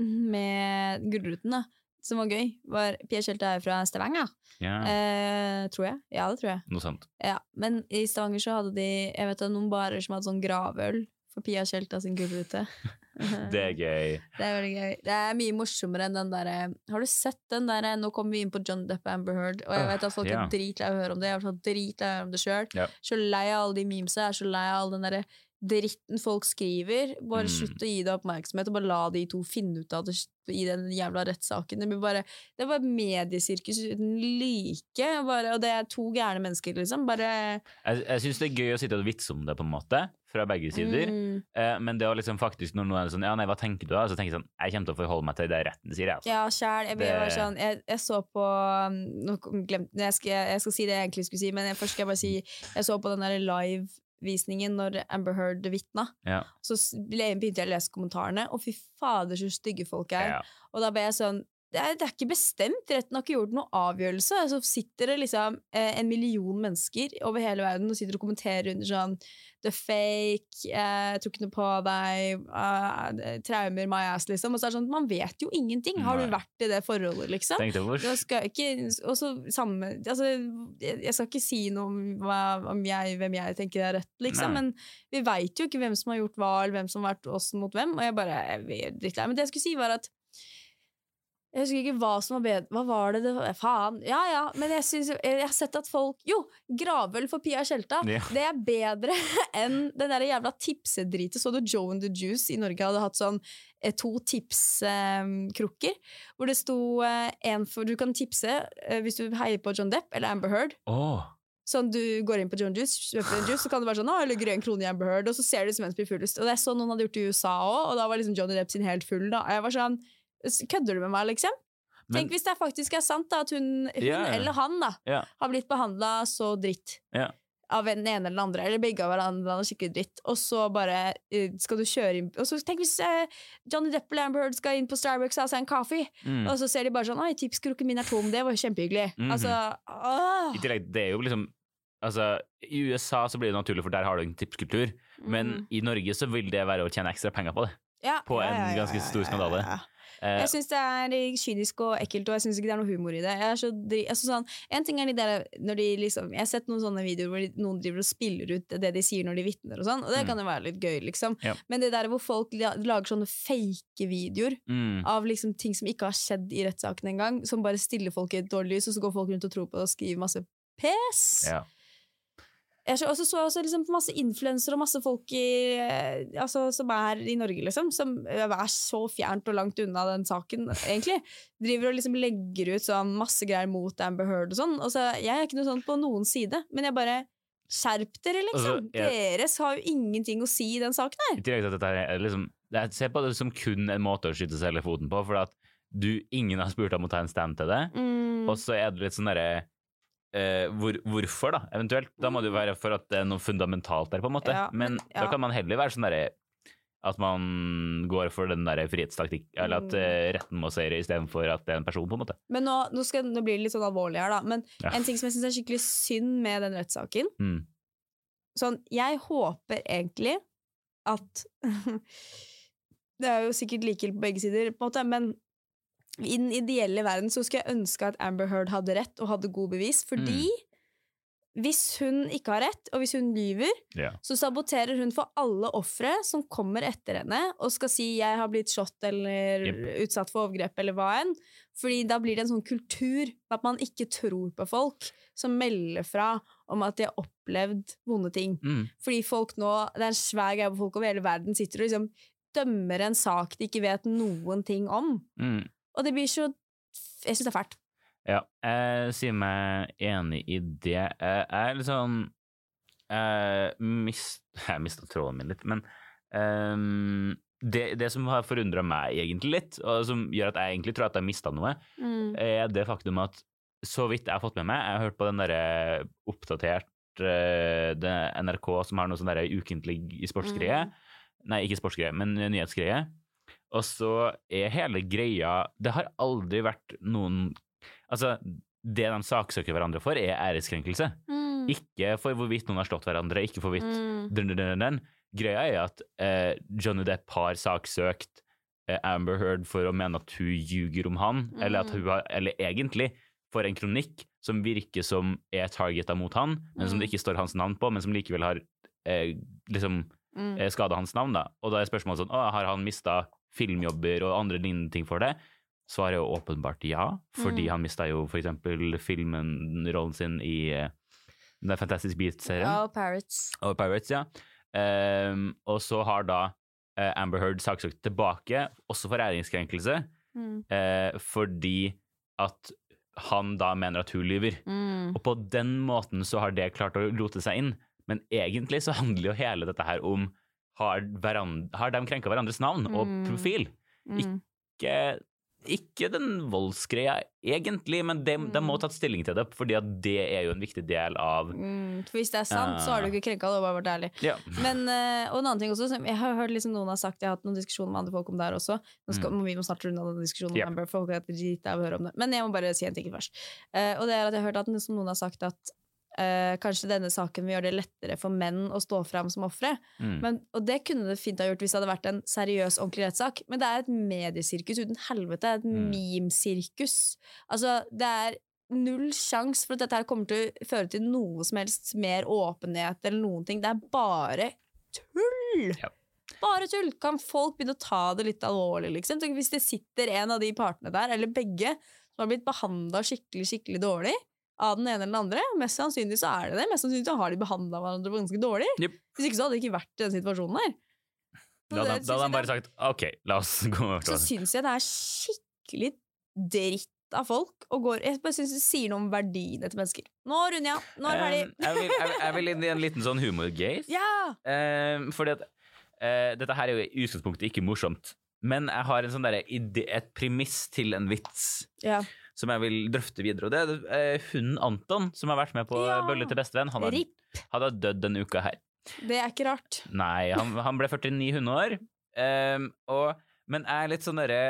Speaker 1: med Gullruten, da, som var gøy, var Pia Tjelta er fra Stavanger,
Speaker 2: ja,
Speaker 1: eh, tror jeg. Ja, det tror jeg.
Speaker 2: noe sant.
Speaker 1: Ja, men i Stavanger så hadde de jeg vet, det, noen barer som hadde sånn gravøl for Pia Tjelta sin gullrute.
Speaker 2: Det er gøy.
Speaker 1: Det er veldig gøy. Det er mye morsommere enn den derre Har du sett den derre Nå kommer vi inn på John Depp og Amber Heard, og jeg vet at folk er dritlei av å høre om det. Jeg er dritlei av å høre om det sjøl.
Speaker 2: Yep.
Speaker 1: Så lei av alle de memesa, jeg er så lei av all den derre dritten folk skriver. Bare
Speaker 2: Mm.
Speaker 1: slutt å gi det oppmerksomhet, og bare la de to finne ut av det i den jævla rettssaken. Det, bare, det bare mediesirkus uten like, bare, og det er to gærne mennesker, liksom. Bare
Speaker 2: Jeg, jeg syns det er gøy å sitte og vitse om det, på en måte, fra begge sider.
Speaker 1: Mm.
Speaker 2: Eh, men det å liksom faktisk, når noen er sånn Ja, nei, hva tenker du da? Så tenker jeg sånn Jeg kommer til å forholde meg til det retten sier, jeg. Altså.
Speaker 1: Ja, sjæl. Jeg,
Speaker 2: Det-
Speaker 1: sånn, jeg, jeg så på um, Nå glemte jeg, jeg skal si det jeg egentlig skulle si, men først skal jeg bare si Jeg så på den der live-visningen når Amber Heard vitna.
Speaker 2: Ja.
Speaker 1: Så begynte jeg å lese kommentarene, og fy fader, så stygge folk er.
Speaker 2: Ja.
Speaker 1: Og da ble jeg sånn det er, det er ikke bestemt, retten har ikke gjort noen avgjørelse. Så sitter det liksom eh, en million mennesker over hele verden og sitter og kommenterer under sånn The fake, eh, jeg tror ikke noe på deg, eh, traumer, my ass, liksom. Og så er det sånn, man vet jo ingenting. Har du vært i det forholdet, liksom? Og så samme, altså, jeg jeg skal ikke si noe om, hva, om jeg, hvem jeg tenker er rett, liksom,
Speaker 2: Nei.
Speaker 1: men vi veit jo ikke hvem som har gjort hva, eller hvem som har vært oss mot hvem. Og jeg bare jeg drittlei. Men det jeg skulle si, var at jeg husker ikke hva som var bedre Hva var det det var? Faen. Ja ja, men jeg, synes, jeg har sett at folk Jo! Gravøl for Pia Tjelta.
Speaker 2: Ja.
Speaker 1: Det er bedre enn den der jævla tipsedritet. Så du Joe and the Juice i Norge hadde hatt sånn eh, to tipskrukker, hvor det sto eh, en for Du kan tipse eh, hvis du heier på John Depp eller Amber Heard.
Speaker 2: Åh,
Speaker 1: Sånn du går inn på John Juice, kjøper en juice, så kan det være sånn, å, jeg legger en krone i Amber Heard, og så ser du som en som blir fullest. Og det er sånn noen hadde gjort i USA òg, og da var liksom Johnny Depp sin helt full. da. Og jeg var sånn, Kødder du med meg, liksom?
Speaker 2: men
Speaker 1: Tenk hvis det faktisk er sant, da, at hun, hun
Speaker 2: Ja, ja.
Speaker 1: eller han da,
Speaker 2: yeah.
Speaker 1: har blitt behandla så dritt.
Speaker 2: Ja.
Speaker 1: av den ene eller den andre, eller begge av hverandre er skikkelig dritt, og så bare uh, skal du kjøre inn Og så tenk hvis uh, Johnny Depp og Amber Heard skal inn på Starbucks og ha seg en kaffe,
Speaker 2: Mm.
Speaker 1: og så ser de bare sånn Oi, tipskrukken min er tom, det var kjempehyggelig.
Speaker 2: -hmm.
Speaker 1: Altså.
Speaker 2: I tillegg, det er jo liksom Altså, I USA så blir det naturlig, for der har du en tipskultur. Men
Speaker 1: Mhm.
Speaker 2: i Norge så vil det være å tjene ekstra penger på det.
Speaker 1: ja,
Speaker 2: på en ganske stor skandale. Eh,
Speaker 1: Jeg syns det er kynisk og ekkelt, og jeg syns ikke det er noe humor i det. Så altså sånn, en ting er de der, når de liksom, Jeg har sett noen sånne videoer hvor de, noen driver og spiller ut det de sier når de vitner, og sånn, og det
Speaker 2: Mm.
Speaker 1: kan jo være litt gøy, liksom.
Speaker 2: Ja.
Speaker 1: Men det der hvor folk lager sånne fake videoer
Speaker 2: mm,
Speaker 1: av liksom ting som ikke har skjedd i rettssaken engang, som bare stiller folk i et dårlig lys, og så går folk rundt og tror på det og skriver masse pes.
Speaker 2: ja.
Speaker 1: Jeg så, og så også liksom masse influensere og masse folk i, eh, altså, som er i Norge, liksom. Som er så fjernt og langt unna den saken, egentlig. Driver og liksom legger ut sånn masse greier mot Amber Heard og sånn. Og så, jeg er ikke noe sånt på noen side, men jeg bare Skjerp dere, liksom!
Speaker 2: Altså, jeg-
Speaker 1: Deres har jo ingenting å si i den saken her.
Speaker 2: I tillegg til at dette er liksom Jeg ser på det som kun en måte å skyte seg i foten på, for at du, ingen har spurt om å ta en stand til det.
Speaker 1: Mm.
Speaker 2: Og så er det litt sånn derre eh, hvor, Hvorfor, da? Eventuelt. Da må det jo være for at det er noe fundamentalt der, på en måte.
Speaker 1: Ja,
Speaker 2: men
Speaker 1: ja.
Speaker 2: da kan man heller være sånn derre at man går for den der frihetstaktikk, eller at uh, retten må seire istedenfor at det er en person, på en måte.
Speaker 1: Men nå, nå, skal, nå blir det litt sånn alvorlig her, da. Men
Speaker 2: Ja.
Speaker 1: en ting som jeg syns er skikkelig synd med den rettssaken
Speaker 2: Mm.
Speaker 1: Sånn, jeg håper egentlig at Det er jo sikkert like på begge sider, på en måte, men i den ideelle verden så skulle jeg ønske at Amber Heard hadde rett og hadde god bevis, fordi hvis hun ikke har rett, og hvis hun lyver,
Speaker 2: Ja.
Speaker 1: så saboterer hun for alle ofre som kommer etter henne og skal si 'jeg har blitt slått' eller
Speaker 2: yep.
Speaker 1: utsatt for overgrep eller hva enn. Fordi da blir det en sånn kultur at man ikke tror på folk som melder fra om at de har opplevd vonde ting.
Speaker 2: Mm.
Speaker 1: Fordi folk nå, det er en svær greie hvor folk over hele verden sitter og liksom dømmer en sak de ikke vet noen ting om.
Speaker 2: Mm.
Speaker 1: Og det blir så Jeg syns det er fælt.
Speaker 2: Ja, jeg sier meg enig i det. Jeg er litt sånn Jeg mist, jeg mista tråden min litt, men um, det, det som har forundra meg egentlig litt, og som gjør at jeg egentlig tror at jeg mista noe, er det faktum at så vidt jeg har fått med meg, jeg har hørt på den derre oppdatert eh, det NRK som har noe sånn ukentlig sportsgreie.
Speaker 1: Mm.
Speaker 2: Nei, ikke sportsgreie, men nyhetsgreie. Og så er hele greia Det har aldri vært noen Altså, det de saksøker hverandre for, er æreskrenkelse.
Speaker 1: Mm.
Speaker 2: Ikke for hvorvidt noen har slått hverandre, ikke for hvorvidt
Speaker 1: Mm.
Speaker 2: dun, dun, dun. Greia er at eh, Johnny Depp har saksøkt eh, Amber Heard for å mene at hun ljuger om han, eller at
Speaker 1: Mm.
Speaker 2: hun har Eller egentlig for en kronikk som virker som er targeta mot han, men som det
Speaker 1: Mm.
Speaker 2: ikke står hans navn på, men som likevel har eh, liksom
Speaker 1: Mm.
Speaker 2: eh, skada hans navn. da. Og da er spørsmålet sånn Å, har han mista filmjobber og andre lignende ting for det? Svaret er jo åpenbart ja, fordi
Speaker 1: Mm.
Speaker 2: han mista jo for eksempel filmen-rollen sin i eh, den Fantastic Beat-serien.
Speaker 1: Ja, og Parrots.
Speaker 2: Og Pirates, ja. Um, og så har da uh, Amber Heard saksøkt tilbake, også for æringskrenkelse,
Speaker 1: Mm.
Speaker 2: uh, fordi at han da mener at hun lyver.
Speaker 1: Mm.
Speaker 2: Og på den måten så har det klart å rote seg inn. Men egentlig så handler jo hele dette her om har, hverand- har de krenka hverandres navn og
Speaker 1: Mm.
Speaker 2: profil?
Speaker 1: Mm.
Speaker 2: Ikke, ikke den voldsgreia egentlig, men de, de må ha tatt stilling til det, fordi det er jo en viktig del av
Speaker 1: Mm. For hvis det er sant, så har du ikke krenka det, har bare vært ærlig.
Speaker 2: Ja.
Speaker 1: Men, eh, og en annen ting også, som jeg har hørt liksom noen har sagt, jeg har hatt noen diskusjoner med andre folk om det her også. Nå skal, Vi må snart runde av den diskusjonen yep. folk er dritt av å høre om det. Men jeg må bare si en ting først. Eh, og det er at jeg har hørt at noen har sagt at eh, kanskje denne saken vil gjøre det lettere for menn å stå fram som ofre.
Speaker 2: Mm.
Speaker 1: Og det kunne det fint ha gjort hvis det hadde vært en seriøs, ordentlig rettssak. Men det er et mediesirkus uten helvete. Et
Speaker 2: Mm.
Speaker 1: memesirkus. Altså, det er null sjans for at dette her kommer til å føre til noe som helst mer åpenhet eller noen ting. Det er bare tull!
Speaker 2: Ja.
Speaker 1: Bare tull! Kan folk begynne å ta det litt alvorlig, liksom? Hvis det sitter en av de partene der, eller begge, som har blitt behandla skikkelig, skikkelig dårlig av den ene eller den andre. Mest sannsynlig så er det det. Mest sannsynlig så har de behandla hverandre ganske dårlig.
Speaker 2: Yep.
Speaker 1: Hvis ikke så hadde det ikke vært i den situasjonen der.
Speaker 2: Da, hadde han bare sagt OK, la oss gå over til
Speaker 1: Så syns jeg det er skikkelig dritt av folk. Og går, jeg bare syns det sier noe om verdiene til mennesker. Nå runder jeg av. Nå er det ferdig.
Speaker 2: Jeg, vil, inn i en liten sånn humorgate.
Speaker 1: Ja!
Speaker 2: Um, fordi at uh, dette her er jo i utgangspunktet ikke morsomt. Men jeg har en sånn derre idé- et premiss til en vits
Speaker 1: ja.
Speaker 2: Som jeg vil drøfte videre. Og det er eh, hunden Anton, som har vært med på
Speaker 1: Ja.
Speaker 2: Bølle til bestevenn. Han har, har dødd denne uka her.
Speaker 1: Det er ikke rart.
Speaker 2: Nei, han, han ble 49 hundeår. Um, og, men jeg er litt sånn derre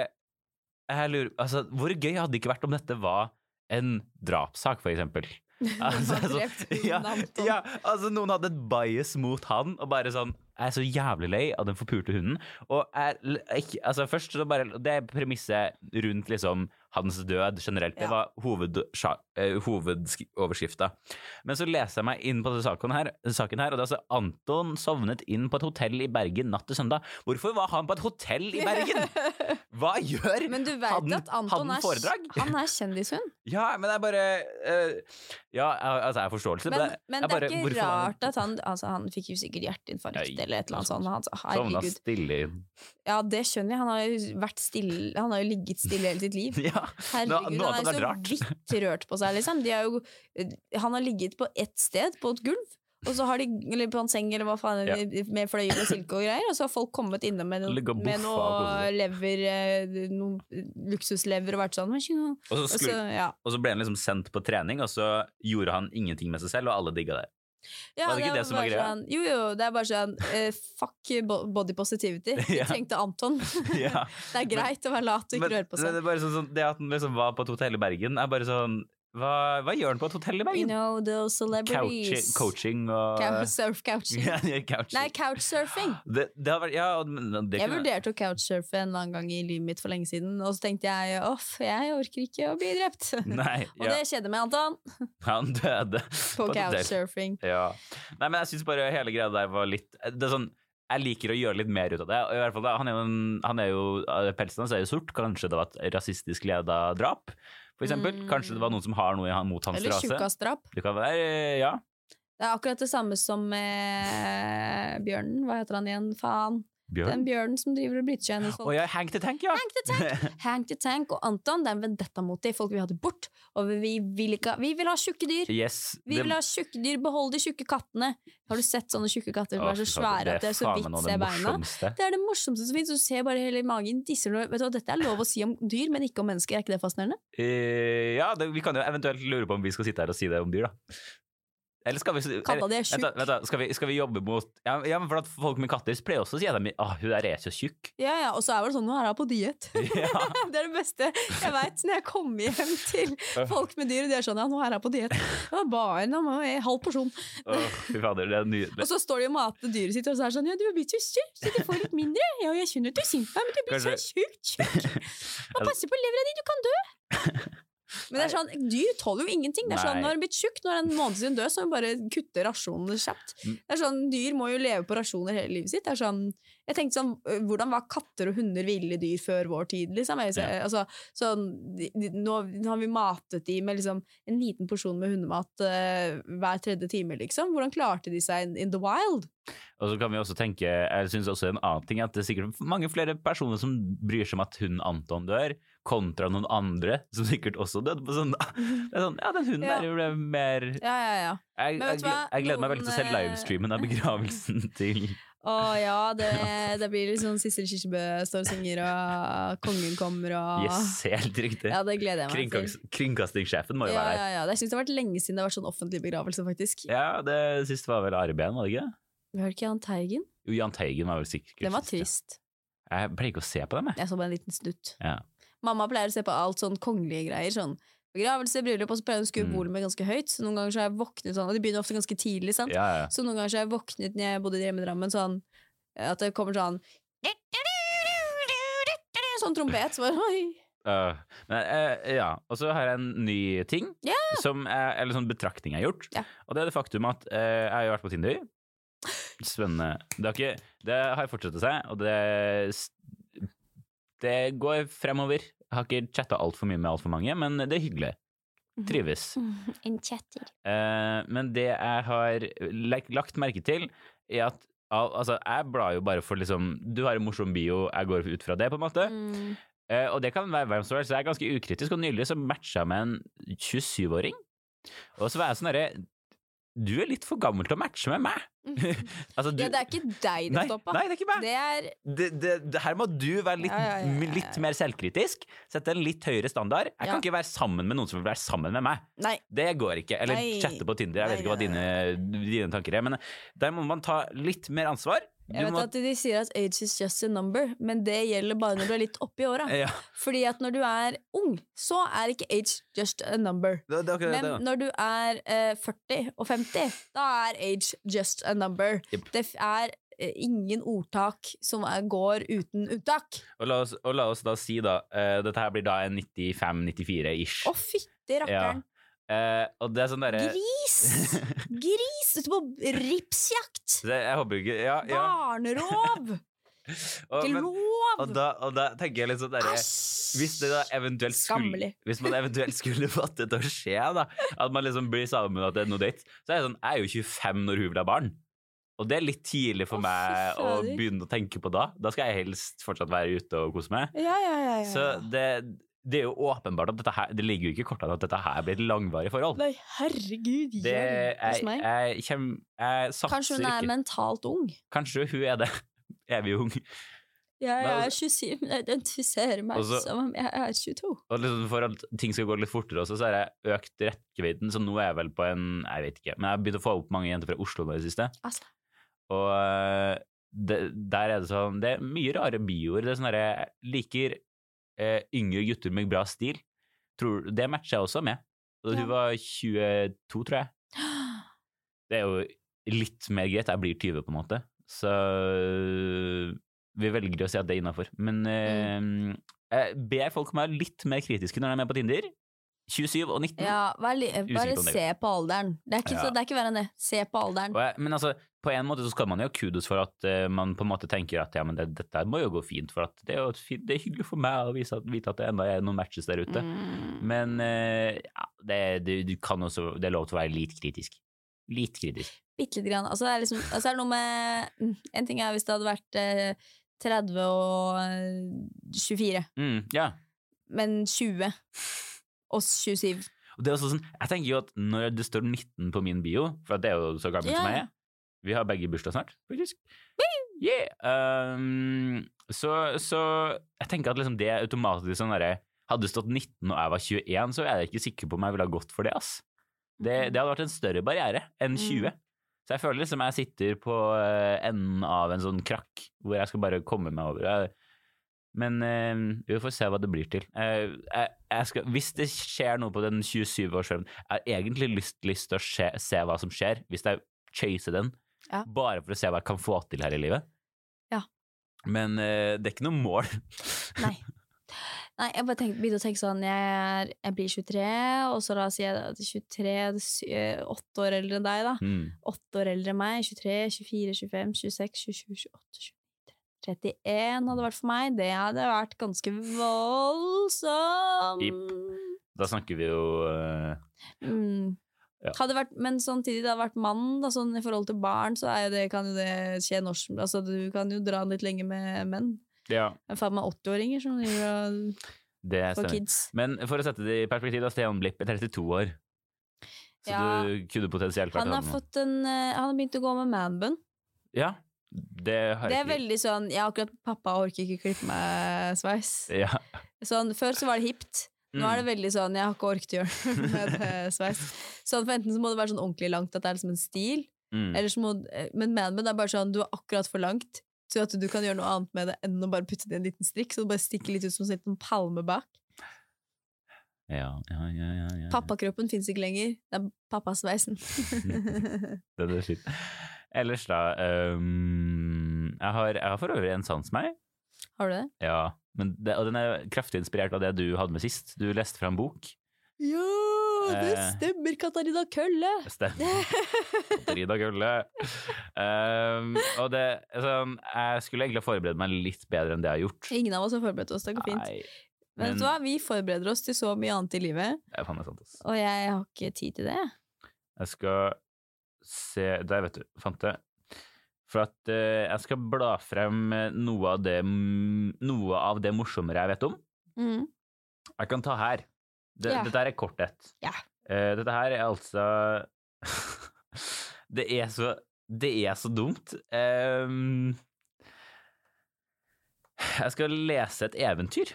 Speaker 2: jeg lurer, altså, Hvor gøy hadde det ikke vært om dette var en drapssak, for eksempel? Altså, altså, ja, ja, altså noen hadde et bias mot han, og bare sånn Jeg er så jævlig lei av den forpulte hunden. Og jeg, altså først så bare Det er premisset rundt liksom hans død generelt. Det var hoved, eh, hovedoverskrifta. Men så leser jeg meg inn på saken her, saken her og det er altså Anton sovnet inn på et hotell i Bergen natt til søndag. Hvorfor var han på et hotell i Bergen?! Hva gjør
Speaker 1: Men du vet
Speaker 2: han,
Speaker 1: at Anton
Speaker 2: han
Speaker 1: er,
Speaker 2: foredrag?
Speaker 1: han er kjendishund.
Speaker 2: Ja, men det er bare uh, Ja, altså, jeg har forståelse,
Speaker 1: Men,
Speaker 2: det-
Speaker 1: men det er
Speaker 2: bare-
Speaker 1: ikke
Speaker 2: er ikke
Speaker 1: rart at han Altså, han fikk jo sikkert hjerteinfarkt
Speaker 2: Nei,
Speaker 1: eller et eller annet sånt. Han,
Speaker 2: Sovna stille inn.
Speaker 1: Ja, det skjønner jeg. Han har jo vært stille Han har jo ligget stille hele sitt liv.
Speaker 2: Ja,
Speaker 1: Herregud,
Speaker 2: nå
Speaker 1: han er så vidt rørt på seg, liksom. De er jo, han har ligget på ett sted, på et gulv. Og så har de, eller på en seng eller hva faen,
Speaker 2: Ja.
Speaker 1: med fløyel og silke og greier. Og så har folk kommet innom med,
Speaker 2: no,
Speaker 1: med noe lever, eh, noe luksuslever og vært sånn.
Speaker 2: Og så,
Speaker 1: Og så, ja.
Speaker 2: og så ble han liksom sendt på trening, og så gjorde han ingenting med seg selv, og alle digga det.
Speaker 1: Ja,
Speaker 2: Var det ikke det som var greia?
Speaker 1: Sånn, jo, jo, det er bare sånn uh, Fuck body positivity. Vi tenkte Anton. Det er greit å være lat og ikke
Speaker 2: Men,
Speaker 1: røre på
Speaker 2: men
Speaker 1: seg.
Speaker 2: det, er bare sånn, sånn, det at han liksom var på et hotell i Bergen, er bare sånn Hva, hva gjør han på et hotell i
Speaker 1: You know, those
Speaker 2: Couching,
Speaker 1: celebrities.
Speaker 2: coaching og
Speaker 1: surf couching.
Speaker 2: Ja.
Speaker 1: Nei, couchsurfing.
Speaker 2: Det, det vært Ja, det
Speaker 1: Jeg vurderte å couchsurfe en annen gang i livet mitt for lenge siden, og så tenkte jeg off, jeg orker ikke å bli drept.
Speaker 2: Nei,
Speaker 1: og
Speaker 2: ja,
Speaker 1: det skjedde med Anton
Speaker 2: han døde
Speaker 1: på
Speaker 2: på
Speaker 1: couchsurfing.
Speaker 2: Ja. Nei, men jeg syns bare hele greia der var litt Det er sånn jeg liker å gjøre litt mer ut av det. I hvert fall han er jo, han er jo Pelsen hans er jo sort. Kanskje det var et rasistisk leda drap, for eksempel.
Speaker 1: Mm.
Speaker 2: Kanskje det var noen som har noe mot hans
Speaker 1: Eller
Speaker 2: rase.
Speaker 1: tjukkasdrap.
Speaker 2: Det kan være, ja.
Speaker 1: Det er akkurat det samme som med bjørnen. Hva heter han igjen? Faen. Den
Speaker 2: Bjørn.
Speaker 1: bjørnen som driver og bryter seg inn hos folk.
Speaker 2: Oh, ja, Hank the Tank, ja!
Speaker 1: Hank the Tank. Hank the Tank og Anton, det er en vendetta mot de. Folk vi hadde bort. Og vi vil, ikke, ha- vi vil ha tjukke dyr.
Speaker 2: Yes.
Speaker 1: Vi
Speaker 2: det-
Speaker 1: vil ha tjukke dyr. Behold de tjukke kattene. Har du sett sånne tjukke katter som er så svære at det er så vidt ser
Speaker 2: det
Speaker 1: beina? Det er det morsomste som finnes. Du ser bare hele magen disser noe Vet du hva, Dette er lov å si om dyr, men ikke om mennesker. Er ikke det fascinerende?
Speaker 2: Uh, ja, det, vi kan jo eventuelt lure på om vi skal sitte her og si det om dyr, da. Eller skal vi
Speaker 1: Katta di er tjukk.
Speaker 2: vent da, skal, vi, skal vi jobbe mot ja, ja, men for at folk med katter pleier også å si at de, oh, hun der er så tjukk.
Speaker 1: Ja, ja, Og så er det sånn, nå er hun på diett.
Speaker 2: Ja.
Speaker 1: det er det beste jeg veit. Når jeg kommer hjem til folk med dyr, de er sånn ja, nå er hun på diett. Bare jeg halv porsjon.
Speaker 2: Oh, fader, er.
Speaker 1: Og så står de og mater dyret sitt, og så er det sånn ja, du har blitt så tjukk, så du får litt mindre. Ja, jeg skjønner at du er sint på meg, men du blir så tjukk, tjukk. Må passe på levra di, du kan dø. Men det er sånn, dyr tåler jo ingenting. Det er sånn, Når en blitt tjukk, nå er en måned siden død, så må vi bare kutte rasjonene kjapt.
Speaker 2: Mm.
Speaker 1: Det er sånn, Dyr må jo leve på rasjoner hele livet sitt. Det er sånn, jeg tenkte sånn, Hvordan var katter og hunder ville dyr før vår tid? liksom? Jeg,
Speaker 2: Ja.
Speaker 1: altså, sånn, de, de, nå, nå har vi matet de med liksom, en liten porsjon med hundemat uh, hver tredje time. liksom. Hvordan klarte de seg in, in the wild?
Speaker 2: Og så kan vi også tenke, jeg synes også en annen ting, at det er sikkert mange flere personer som bryr seg om at hunden Anton dør, kontra noen andre som sikkert også døde på søndag. Det er sånn, ja, den hunden
Speaker 1: Ja.
Speaker 2: der ble mer
Speaker 1: Ja, ja, ja.
Speaker 2: Jeg, jeg, jeg gleder meg veldig til å se
Speaker 1: eh,
Speaker 2: livestreamen av begravelsen til
Speaker 1: Å ja, det, det blir sånn Sissel Kirsebø står og synger, og kongen kommer, og
Speaker 2: Yes, helt riktig.
Speaker 1: Ja, det gleder jeg meg til.
Speaker 2: Kringkastingssjefen må jo
Speaker 1: Ja,
Speaker 2: være der.
Speaker 1: ja, ja. Jeg syns det har vært lenge siden det har vært sånn offentlig begravelse, faktisk.
Speaker 2: Ja, det siste var vel Ari var det ikke?
Speaker 1: Vi hørte ikke Jahn Teigen?
Speaker 2: Jo, Jahn Teigen var vel sikkert
Speaker 1: Den var trist.
Speaker 2: Jeg pleier ikke å se på dem, jeg.
Speaker 1: Jeg så bare en liten snutt.
Speaker 2: Ja.
Speaker 1: Mamma pleier å se på alt sånn kongelige greier. Sånn begravelse, bryllup, og så pleier hun å skru
Speaker 2: Mm.
Speaker 1: volumet ganske høyt. Så noen ganger så har jeg våknet sånn, og det begynner ofte ganske tidlig, sant.
Speaker 2: Ja, ja.
Speaker 1: Så noen ganger så har jeg våknet når jeg bodde hjemme i Drammen, sånn at det kommer sånn Sånn trompet. Så bare, oi.
Speaker 2: Uh, men, uh, ja. Og så har jeg en ny ting,
Speaker 1: yeah.
Speaker 2: som er, eller sånn betraktning jeg har gjort.
Speaker 1: Yeah.
Speaker 2: Og det er det faktum at uh, jeg har jo vært på Tinder. Spennende. Det har, ikke, det har fortsatt seg, og det Det går fremover. Jeg har ikke chatta altfor mye med altfor mange, men det er hyggelig. Trives.
Speaker 3: En chatter.
Speaker 2: Eh, men det jeg har lagt, merke til, er at altså, jeg blar jo bare for liksom Du har en morsom bio, jeg går ut fra det, på en måte.
Speaker 1: Mm.
Speaker 2: Eh, og det kan være hvem som helst, så jeg er ganske ukritisk. Og nylig så matcha jeg med en 27-åring. Og så var jeg sånn derre Du er litt for gammel til å matche med meg. altså, du,
Speaker 1: Ja, det er ikke deg det står på.
Speaker 2: nei, det er ikke meg.
Speaker 1: Det er
Speaker 2: det, det, her må du være litt,
Speaker 1: Ja, ja,
Speaker 2: litt mer selvkritisk. Sette en litt høyere standard. Jeg kan ikke være sammen med noen som vil være sammen med meg.
Speaker 1: Nei.
Speaker 2: Det går ikke. Eller chatte på Tinder. Jeg vet ikke hva dine, dine tanker er. Men der må man ta litt mer ansvar.
Speaker 1: Jeg vet
Speaker 2: må,
Speaker 1: at De sier at age is just a number, men det gjelder bare når du er litt oppi åra.
Speaker 2: ja,
Speaker 1: Fordi at når du er ung, så er ikke age just a number.
Speaker 2: det, det
Speaker 1: Men
Speaker 2: det. ja.
Speaker 1: når du er eh, 40 og 50, da er age just a number.
Speaker 2: Yep.
Speaker 1: Det er eh, ingen ordtak som er, går uten unntak.
Speaker 2: Og la, oss, og la oss da si, da eh, Dette her blir da en 95-94-ish.
Speaker 1: Å, fytti rakkeren!
Speaker 2: Eh, og det er sånn derre
Speaker 1: Gris! Gris! Ute på ripsjakt!
Speaker 2: det- Jeg håper ikke Ja, ja.
Speaker 1: Barnerov!
Speaker 2: Og,
Speaker 1: Ikke lov!
Speaker 2: og, da, og da tenker jeg litt sånn derre Hvis hvis man eventuelt skulle fått det til å skje, da, at man liksom blir sammen at det er noe date, så er det sånn Jeg er jo 25 når hun vil ha barn. Og det er litt tidlig for meg å begynne å tenke på da. Da skal jeg helst fortsatt være ute og kose meg.
Speaker 1: Ja, ja, ja, ja.
Speaker 2: Så det, det er jo åpenbart at dette her Det ligger jo ikke i kortene at dette her blir et langvarig forhold.
Speaker 1: Nei, herregud,
Speaker 2: Det, jeg,
Speaker 1: meg.
Speaker 2: jeg, kjem, jeg satser
Speaker 1: Kanskje hun er
Speaker 2: ikke.
Speaker 1: mentalt ung.
Speaker 2: Kanskje hun er det. Evig ung.
Speaker 1: Jeg er
Speaker 2: altså-
Speaker 1: 27, men jeg identifiserer meg
Speaker 2: så-
Speaker 1: som om jeg er 22.
Speaker 2: Og liksom for at ting skal gå litt fortere også, så har jeg økt rekkevidden. Så nå er jeg vel på en Jeg vet ikke. Men jeg har begynt å få opp mange jenter fra Oslo nå i det siste.
Speaker 1: Altså.
Speaker 2: Og øh, det, der er det sånn Det er mye rare bioer. Det er sånn herre Jeg liker eh, yngre gutter med bra stil. Tror, det matcher jeg også med. Da
Speaker 1: Ja.
Speaker 2: hun var 22, tror jeg. Det er jo litt mer greit. Jeg blir 20, på en måte. Så øh, vi velger å si at det er innafor. Men
Speaker 1: Mm.
Speaker 2: eh, jeg ber folk om å være litt mer kritiske når de er med på Tinder. 27 og 19.
Speaker 1: Ja, bare
Speaker 2: det-
Speaker 1: se på alderen. Det er ikke,
Speaker 2: Ja.
Speaker 1: så, det er ikke verre enn det. Se på alderen.
Speaker 2: Jeg, men altså, på en måte så skal man jo ha kudos for at uh, man på en måte tenker at ja, men det, dette må jo gå fint, for at det er jo det er hyggelig for meg å vise at, vite at det enda er noen matches der ute.
Speaker 1: Mm.
Speaker 2: Men uh, ja, det, det, du kan også, det er lov til å være litt kritisk. Litt kritisk.
Speaker 1: Bitte lite grann. Altså, det er liksom, altså, er det noe med mm, En ting er hvis det hadde vært uh, 30 og eh, 24,
Speaker 2: Mm, yeah.
Speaker 1: men 20 og 27
Speaker 2: Og det er også sånn, jeg tenker jo at når det står 19 på min bio, for at det er jo så gammelt
Speaker 1: yeah.
Speaker 2: som jeg er, vi har begge bursdag snart, faktisk. Yeah! Um, så, så jeg tenker at liksom det automatisk sånn derre Hadde det stått 19 og jeg var 21, så er jeg ikke sikker på om jeg ville ha gått for det, ass. Det, det hadde vært en større barriere enn 20.
Speaker 1: Mm.
Speaker 2: Så jeg føler liksom jeg sitter på eh, enden av en sånn krakk hvor jeg skal bare komme meg over. Men uh, vi får se hva det blir til. Uh, jeg, jeg skal, hvis det skjer noe på den 27-årsdagen Jeg har egentlig lyst, lyst til å se, se hva som skjer, hvis jeg chaser den.
Speaker 1: Ja.
Speaker 2: Bare for å se hva jeg kan få til her i livet.
Speaker 1: Ja.
Speaker 2: Men eh, det er ikke noe mål.
Speaker 1: Nei. Nei, jeg bare tenkte, begynte å tenke sånn jeg, er, jeg blir 23, og så da sier jeg at 23 det er sy- eh, år eldre enn deg, da.
Speaker 2: Mm.
Speaker 1: 8 år eldre enn meg. 23, 24, 25, 26, 27, 28, 29 31 hadde vært for meg. Det hadde vært ganske voldsomt.
Speaker 2: Da snakker vi jo uh...
Speaker 1: Mm.
Speaker 2: Ja.
Speaker 1: Vært, men samtidig, det hadde vært mann, da, sånn i forhold til barn, så det, kan jo det skje norsk. Altså, du kan jo dra litt lenger med menn.
Speaker 2: Ja,
Speaker 1: faen meg 80-åringer som driver og
Speaker 2: det
Speaker 1: får kids.
Speaker 2: Men for å sette det i perspektiv, da, Stian Blipp er 32 år. Så
Speaker 1: Ja.
Speaker 2: du kunne potensielt vært
Speaker 1: Han har fått en eh, Han har begynt å gå med manbun.
Speaker 2: Ja, det
Speaker 1: Det er veldig sånn Jeg akkurat pappa orker ikke klippe meg sveis.
Speaker 2: Ja.
Speaker 1: Sånn, før så var det hipt. Nå
Speaker 2: Mm.
Speaker 1: er det veldig sånn Jeg har ikke orket å gjøre det med sveis. Sånn, for enten så må det være sånn ordentlig langt at det er liksom en stil,
Speaker 2: Mm.
Speaker 1: eller så må Men manbun er bare sånn du er akkurat for langt til at du kan gjøre noe annet med det enn å bare putte det i en liten strikk. Så det bare stikker litt ut som en liten palme bak.
Speaker 2: Ja, ja, ja, ja, ja.
Speaker 1: Pappakroppen fins ikke lenger. Det er pappasveisen.
Speaker 2: Det er skitt. Ellers, da um, jeg, har, jeg har for øvrig en sans meg.
Speaker 1: Har du det?
Speaker 2: Ja, men det, og den er kraftig inspirert av det du hadde med sist. Du leste fra en bok.
Speaker 1: Ja, det
Speaker 2: Eh.
Speaker 1: stemmer, Katarina Kølle!
Speaker 2: Stemmer. Katarina Kølle. Um, og det sånn, Jeg skulle egentlig ha forberedt meg litt bedre enn det jeg har gjort.
Speaker 1: Ingen av oss har forberedt oss, det går fint.
Speaker 2: Nei,
Speaker 1: Men vet du hva, vi forbereder oss til så mye annet i livet,
Speaker 2: det er faen sant.
Speaker 1: og jeg har ikke tid til det.
Speaker 2: Jeg skal se Der, vet du. Fant det. For at eh, jeg skal bla frem eh, noe av det Noe av det morsommere jeg vet om.
Speaker 1: Mm.
Speaker 2: Jeg kan ta her. Det,
Speaker 1: yeah.
Speaker 2: Dette her er kort ett.
Speaker 1: Ja.
Speaker 2: Eh, dette her er altså Det er så det er så dumt. Ehm, jeg skal lese et eventyr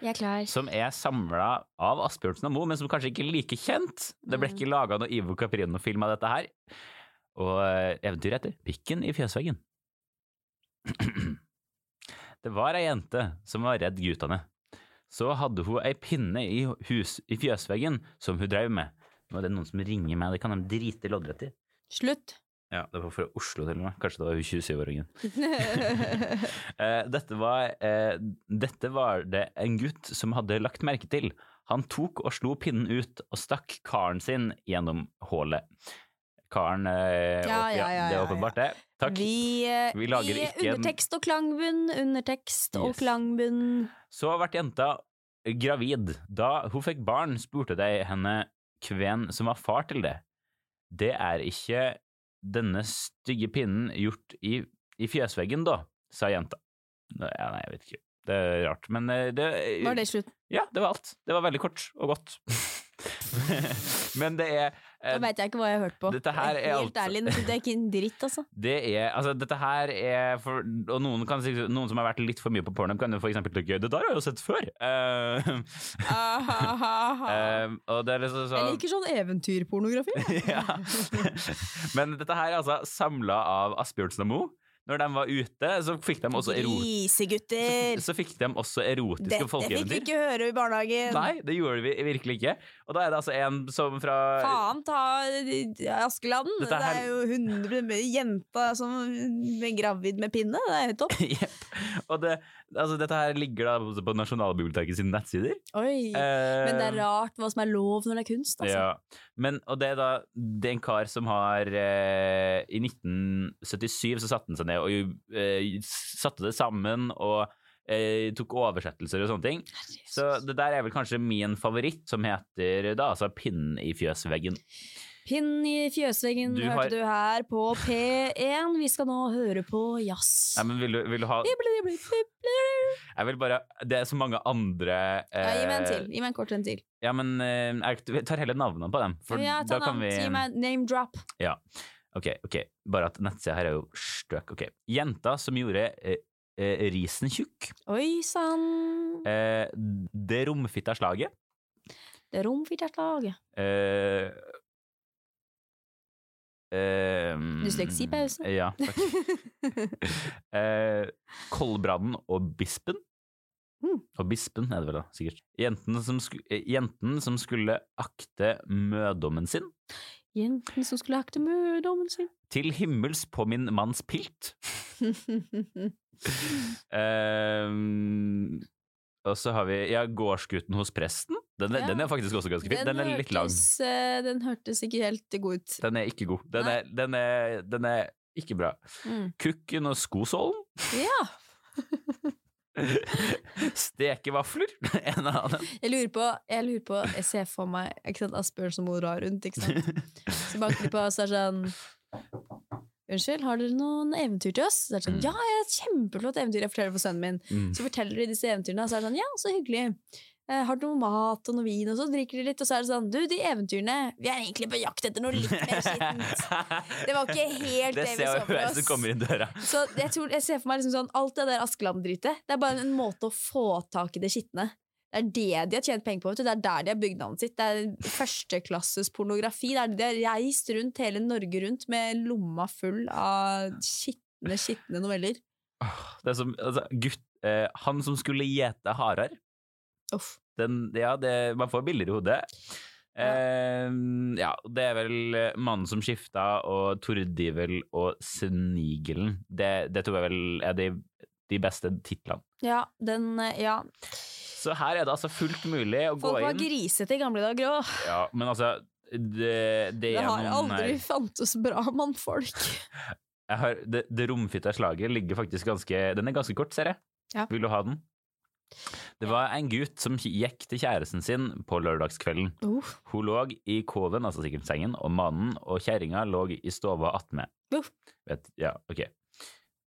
Speaker 4: Jeg er klar.
Speaker 2: som er samla av Asbjørnsen og Moe, men som kanskje ikke er like kjent. Det ble
Speaker 4: Mm.
Speaker 2: ikke laga noe Ivo Caprino-film av dette her. Og eh, eventyret heter Pikken i fjøsveggen. Det var ei jente som var redd guttene. Så hadde hun ei pinne i, hus, i fjøsveggen som hun drev med. Nå er det noen som ringer meg, det kan de drite loddrett i.
Speaker 1: Slutt.
Speaker 2: Ja, det var fra Oslo til og med. Kanskje det var hun 27-åringen. Eh, dette, var, eh, dette var det en gutt som hadde lagt merke til. Han tok og slo pinnen ut og stakk karen sin gjennom hullet. Karen eh,
Speaker 1: Ja, ja, ja,
Speaker 2: Det er åpenbart, det. Takk.
Speaker 1: Vi, eh,
Speaker 2: Vi lager
Speaker 1: i
Speaker 2: ikke
Speaker 1: Undertekst og klangbunn, undertekst og
Speaker 2: Yes.
Speaker 1: klangbunn.
Speaker 2: Så ble jenta gravid. Da hun fikk barn, spurte de henne hvem som var far til det. Det er ikke denne stygge pinnen gjort i, i fjøsveggen, da, sa jenta. Nei, nei, jeg vet ikke. Det er rart, men eh, det
Speaker 1: Var det slutt?
Speaker 2: Ja, det var alt. Det var veldig kort og godt. men det er
Speaker 1: Da
Speaker 2: eh,
Speaker 1: veit jeg ikke hva jeg har hørt på.
Speaker 2: dette her er
Speaker 1: Helt ærlig, det er ikke en dritt, altså.
Speaker 2: Det er, altså dette her er for, Og noen, kan, noen som har vært litt for mye på porno, kan jo for eksempel tenke det der har jeg jo sett før. Og det er liksom så,
Speaker 1: Jeg liker sånn eventyrpornografi.
Speaker 2: ja. Men dette her er altså samla av Asbjørnsen og Moe. Når de var ute, så fikk de også, erot
Speaker 1: så,
Speaker 2: så fikk de også erotiske
Speaker 1: Dette fikk vi ikke høre i barnehagen.
Speaker 2: Nei, det gjorde vi virkelig ikke. Og da er det altså en som fra
Speaker 1: Faen ta Askeladden!
Speaker 2: Dette
Speaker 1: Det er jo 100 med jenta som er gravid med pinne. Det er jo topp.
Speaker 2: Jepp. Og det, altså, dette her ligger da på Nasjonalbiblioteket sine nettsider.
Speaker 1: Oi. Men det er rart hva som er lov når det er kunst, altså.
Speaker 2: Ja, men, og det er da det er en kar som har eh, I 1977 så satte han seg ned og eh, satte det sammen og eh, tok oversettelser og sånne ting. Så det der er vel kanskje min favoritt, som heter da altså Pinnen i fjøsveggen.
Speaker 1: Pinn i fjøsveggen
Speaker 2: Du
Speaker 1: hørte
Speaker 2: har-
Speaker 1: du her på P1. Vi skal nå høre på jazz.
Speaker 2: Nei, men vil du, vil du ha Jeg vil bare Det er så mange andre eh,
Speaker 1: Ja, gi meg en til. Gi meg en kort en til.
Speaker 2: Ja, men eh, jeg tar heller navnene på dem, for
Speaker 1: ja, ta
Speaker 2: da kan vi
Speaker 1: Gi meg name drop. Ja.
Speaker 2: Ok, ok, bare at nettsida her er jo støk. Ok. Jenta som gjorde eh, eh, risen tjukk.
Speaker 1: Oi sann.
Speaker 2: Eh, det romfitta slaget.
Speaker 1: Det romfitta slaget.
Speaker 2: Eh, eh,
Speaker 1: Dysleksipause.
Speaker 2: Ja, takk. eh, Kolbrannen og Bispen.
Speaker 1: Mm.
Speaker 2: Og Bispen er det vel, da, sikkert. Jenten som, sku, eh, jenten som skulle akte mødommen sin.
Speaker 1: Jenten som skulle akte mødommen sin.
Speaker 2: Til himmels på min manns pilt. Eh, og så har vi ja, gårdsgutten hos presten. Den
Speaker 1: Ja.
Speaker 2: den er faktisk også ganske fin. Den, er litt lang.
Speaker 1: hørtes, eh, Den hørtes ikke helt god ut.
Speaker 2: Den er ikke god. Den er, den er, den er ikke bra.
Speaker 1: Mm.
Speaker 2: Kukken og skosålen.
Speaker 1: Ja.
Speaker 2: Stekevafler. En av dem.
Speaker 1: Jeg lurer på, jeg lurer på Jeg ser for meg ikke sant, Asbjørn som må dra rundt, ikke sant. Så banker de på, og så er det sånn Unnskyld, har dere noen eventyr til oss? Så er det sånn,
Speaker 2: Mm.
Speaker 1: Ja, jeg har et kjempeflott eventyr jeg forteller for sønnen min.
Speaker 2: Mm.
Speaker 1: Så forteller de disse eventyrene, og så er det sånn, ja, så hyggelig. Eh, har du noe mat og noe vin, og så drikker de litt, og så er det sånn, du, de eventyrene, vi er egentlig på jakt etter noe litt mer skittent. Det var ikke helt det,
Speaker 2: Det
Speaker 1: vi
Speaker 2: ser
Speaker 1: så
Speaker 2: jeg
Speaker 1: for oss.
Speaker 2: som kommer inn døra.
Speaker 1: Så jeg, tror, jeg ser for meg liksom sånn, alt det der Askeland-dritet, det er bare en måte å få tak i det skitne. Det er det de har tjent penger på. Det er der de har bygd navnet sitt. Det er førsteklasses pornografi. Det er, de har reist rundt hele Norge rundt med lomma full av skitne, skitne noveller.
Speaker 2: Det er som, altså, gutt, eh, han som skulle gjete harer. Ja, det, man får bilder i hodet. Eh, ja, det er vel eh, Mannen som skifta og Tordivel og Snigelen. Det, det tror jeg vel er de, de beste titlene.
Speaker 1: Ja, den eh, Ja.
Speaker 2: Så her er det altså fullt mulig å
Speaker 1: Folk
Speaker 2: gå
Speaker 1: var grisete i gamle dager òg.
Speaker 2: Ja, men altså det, det
Speaker 1: Det har
Speaker 2: noen
Speaker 1: aldri
Speaker 2: her-
Speaker 1: fantes bra mannfolk.
Speaker 2: jeg har, det, det romfitta slaget ligger faktisk ganske Den er ganske kort, ser jeg.
Speaker 1: Ja.
Speaker 2: Vil du ha den? Det var en gutt som gikk til kjæresten sin på lørdagskvelden.
Speaker 1: Uh.
Speaker 2: Hun lå i koven, altså sikkert sengen, og mannen og kjerringa lå i stova attmed.
Speaker 1: Uh.
Speaker 2: Vet, ja, ok.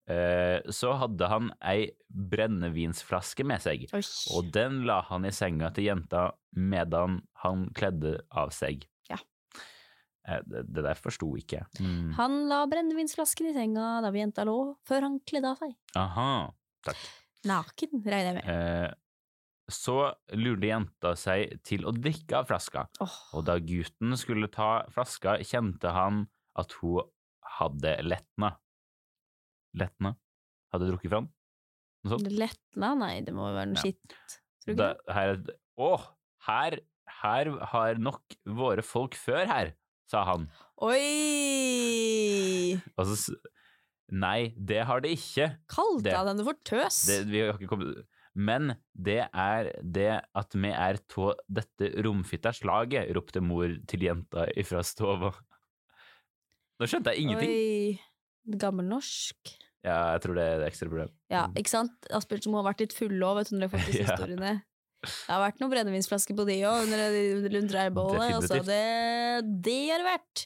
Speaker 2: Eh, så hadde han ei brennevinsflaske med seg,
Speaker 1: Oi.
Speaker 2: og den la han i senga til jenta medan han kledde av seg.
Speaker 1: Ja.
Speaker 2: Eh, Det, det der forsto ikke. Mm.
Speaker 5: Han la brennevinsflasken i senga vi jenta lå, før han kledde av seg.
Speaker 2: Aha, takk.
Speaker 5: Naken, regner jeg med.
Speaker 2: Eh, så lurte jenta seg til å drikke av flaska,
Speaker 5: oh.
Speaker 2: og da gutten skulle ta flaska, kjente han at hun hadde letna. Letna? Hadde drukket fra den? Noe sånt?
Speaker 5: Letna? Nei, det må jo være noe
Speaker 2: Ja.
Speaker 5: skitt. Tror ikke det?
Speaker 2: her, å, her, her har nok våre folk før her, sa han.
Speaker 1: Oi!
Speaker 2: Og så, nei, det har det ikke.
Speaker 1: Kalte jeg henne for tøs?
Speaker 2: Det, vi har ikke kommet Men det er det at vi er tå dette romfitta slaget, ropte mor til jenta ifra stova. Nå skjønte jeg ingenting.
Speaker 1: Oi. Gammelnorsk.
Speaker 2: Ja, jeg tror det er et ekstra problem.
Speaker 1: Ja, ikke sant? Asbjørn som har vært litt fulle òg, vet du, når det faktisk
Speaker 2: Ja.
Speaker 1: historiene. Det har vært noen brennevinsflasker på de òg, under rundt. Altså. Det, det har det vært.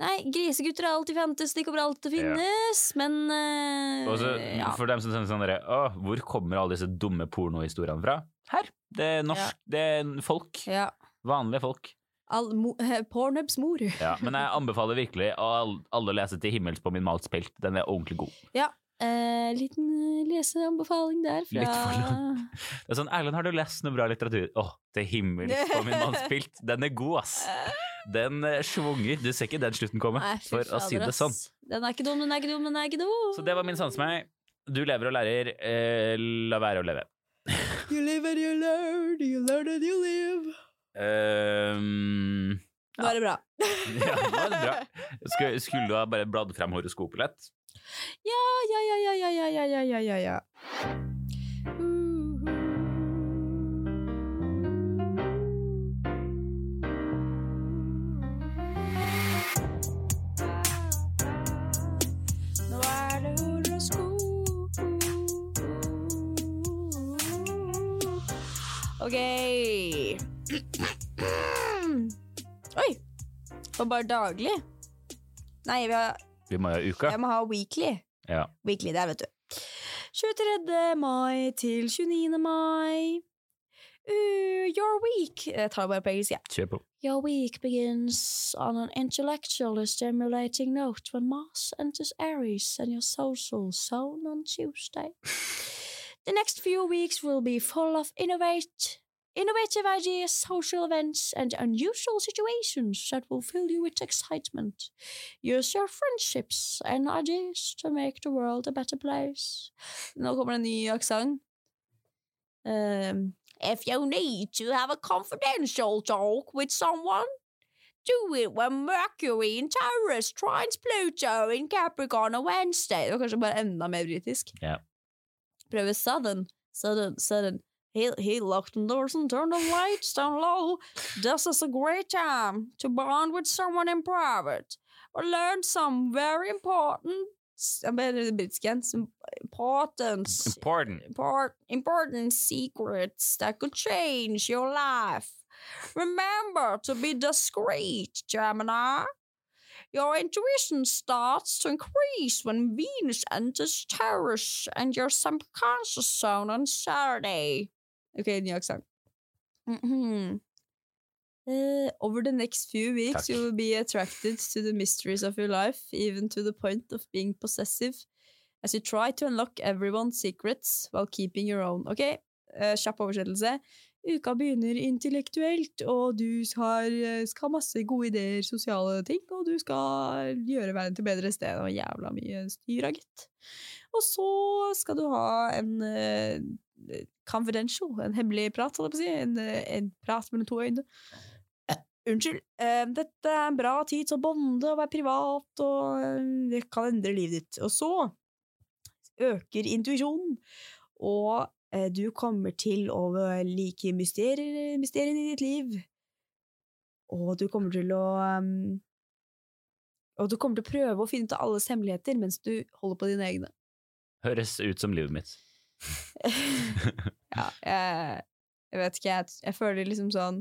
Speaker 1: Nei, grisegutter er alltid fantes, de kommer alltid til å
Speaker 2: Ja.
Speaker 1: finnes, men
Speaker 2: uh, Også,
Speaker 1: ja.
Speaker 2: For dem som tenker sånn derre hvor kommer alle disse dumme pornohistoriene fra? Her! Det er norsk, det er folk.
Speaker 1: ja.
Speaker 2: Vanlige folk.
Speaker 1: All, mo, Pornhubs mor.
Speaker 2: Ja, men jeg anbefaler virkelig å alle lese til himmels på min maltspilt'. Den er ordentlig god.
Speaker 1: Ja. Eh, liten eh, leseanbefaling der fra
Speaker 2: Litt for langt. Det er sånn, Erlend, har du lest noe bra litteratur? Å, til himmels på min maltspilt'. Den er god, ass. Den eh, svunger. Du ser ikke den slutten komme,
Speaker 1: Nei,
Speaker 2: for å si det sånn.
Speaker 1: Den er ikke dum, den er ikke dum, den er ikke dum.
Speaker 2: Så det var min sans meg. Du lever og lærer. Eh, la være å leve.
Speaker 1: You live and you learn, you learn and you live.
Speaker 2: Um,
Speaker 1: Nå er det bra.
Speaker 2: ja, nå er det bra. Skulle, skulle du ha bare bladd frem horoskopet litt?
Speaker 1: Ja, ja, ja, ja, ja, ja, ja, ja, ja, ja. Nå er det var Oi! Bare daglig? Nei, vi har
Speaker 2: Vi må ha uka.
Speaker 1: jeg må ha weekly.
Speaker 2: Ja.
Speaker 1: Weekly der, vet du. 23. mai til 29. mai. Uh, your week Jeg tar det bare på engelsk, jeg.
Speaker 2: Kjør på.
Speaker 5: Your week begins on an intellectually stimulating note when Mars enters Aries and your social zone on Tuesday. The next few weeks will be full of innovate, innovative ideas, social events, and unusual situations that will fill you with excitement. Use your friendships and ideas to make the world a better place. Nå kommer det en ny aksent. Um, if you need to have a confidential talk with someone, do it when Mercury in Taurus trines Pluto in Capricorn on Wednesday. Det var kanskje bare enda mer britisk.
Speaker 2: Ja.
Speaker 1: Prøve sudden, sudden, sudden. He, he locked the doors and turned the lights down low. This is a great time to bond with someone in private or learn some very important Jeg ber det britisk igjen. Some important
Speaker 2: Important.
Speaker 1: import, important secrets that could change your life. Remember to be discreet, Gemini. Your intuition starts to increase when Venus enters Taurus and your subconscious zone on Saturday. Okay, ny aksent. Mhm. Uh, over the next few weeks,
Speaker 2: Takk.
Speaker 1: you will be attracted to the mysteries of your life, even to the point of being possessive, as you try to unlock everyone's secrets while keeping your own. Ok, uh, kjapp oversettelse. Uka begynner intellektuelt, og du har, eh, skal ha masse gode ideer, sosiale ting, og du skal gjøre verden til bedre sted, og jævla mye styr gitt. Og så skal du ha en confidential, en hemmelig prat, holdt jeg på å si, en, en prat mellom to øyne. Eh, Unnskyld, eh, dette er en bra tid til å bonde og være privat, og eh, det kan endre livet ditt. Og så øker intuisjonen, og eh, du kommer til å like mysterier, mysteriene i ditt liv. Og du kommer til å um, Og du kommer til å prøve å finne ut av alles hemmeligheter mens du holder på dine egne.
Speaker 2: Høres ut som livet mitt.
Speaker 1: ja, jeg, jeg vet ikke, jeg, jeg føler liksom sånn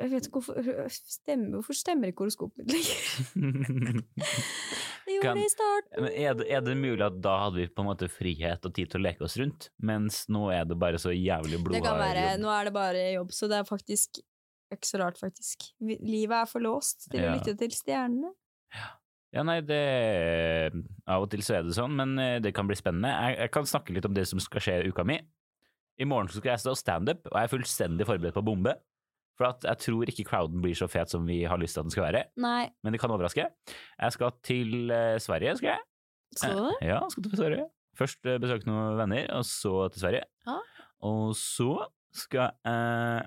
Speaker 1: Jeg vet ikke hvorfor stemmer, Hvorfor stemmer ikke horoskopet mitt lenger? Det gjorde det i starten.
Speaker 2: Men er det, er det mulig at da hadde vi på en måte frihet og tid til å leke oss rundt, mens nå er det bare så jævlig
Speaker 1: Det
Speaker 2: blodhard
Speaker 1: kan være.
Speaker 2: jobb?
Speaker 1: Nå er det bare jobb, så det er faktisk ikke så rart, faktisk. Livet er for låst til
Speaker 2: Ja.
Speaker 1: å lytte til stjernene.
Speaker 2: Ja, nei, det Av og til så er det sånn, men eh, det kan bli spennende. Jeg, jeg kan snakke litt om det som skal skje i uka mi. I morgen skal jeg stå standup, og jeg er fullstendig forberedt på å bombe. For at jeg tror ikke crowden blir så fet som vi har lyst til at den skal være.
Speaker 1: Nei,
Speaker 2: Men det kan overraske. Jeg skal til uh, Sverige, skal jeg.
Speaker 1: skal du det?
Speaker 2: Ja, skal til Sverige. Først uh, besøke noen venner, og så til Sverige.
Speaker 1: Ja.
Speaker 2: Og så skal jeg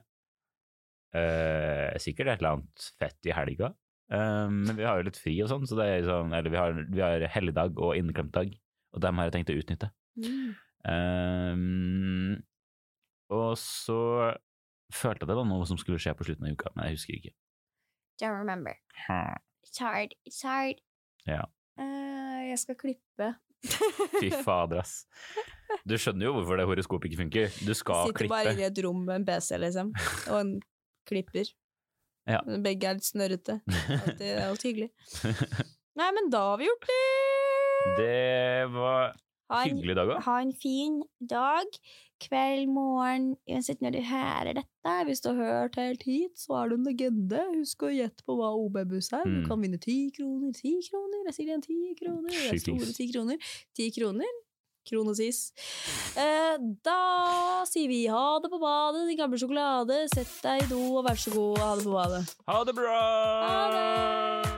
Speaker 2: uh, Sikkert et eller annet fett i helga. Eh, men vi har jo litt fri og sånn, så det sånn Eller vi har, vi har helligdag og inneklemt dag, og dem har jeg tenkt å utnytte.
Speaker 1: Mm.
Speaker 2: Um, og så følte jeg det var noe som skulle skje på slutten av uka, men jeg husker ikke.
Speaker 1: Don't remember. It's hard. It's hard.
Speaker 2: Ja.
Speaker 1: Uh, jeg skal klippe.
Speaker 2: Fy fader, ass. Du skjønner jo hvorfor det horoskopet ikke funker. Du skal
Speaker 1: Sitter
Speaker 2: klippe.
Speaker 1: bare i et rom med en PC, liksom, og en klipper.
Speaker 2: Ja.
Speaker 1: Begge er litt snørrete. Alt er hyggelig. Nei, men da har vi gjort det!
Speaker 2: Det var
Speaker 6: en,
Speaker 2: hyggelig dag òg.
Speaker 6: ha en fin dag, kveld, morgen, uansett når du hører dette.
Speaker 1: Hvis du har hørt helt hit, så er du en legende. Husk å gjette på hva OB-buss er. Du
Speaker 2: Mm.
Speaker 1: kan vinne ti kroner. Ti kroner, jeg sier igjen ti kroner. Det er store ti kroner. Ti kroner. Kronosis. Eh, da sier vi ha det på badet, din gamle sjokolade. Sett deg i do og vær så god, ha det på badet.
Speaker 2: Ha det bra!
Speaker 1: Ha det!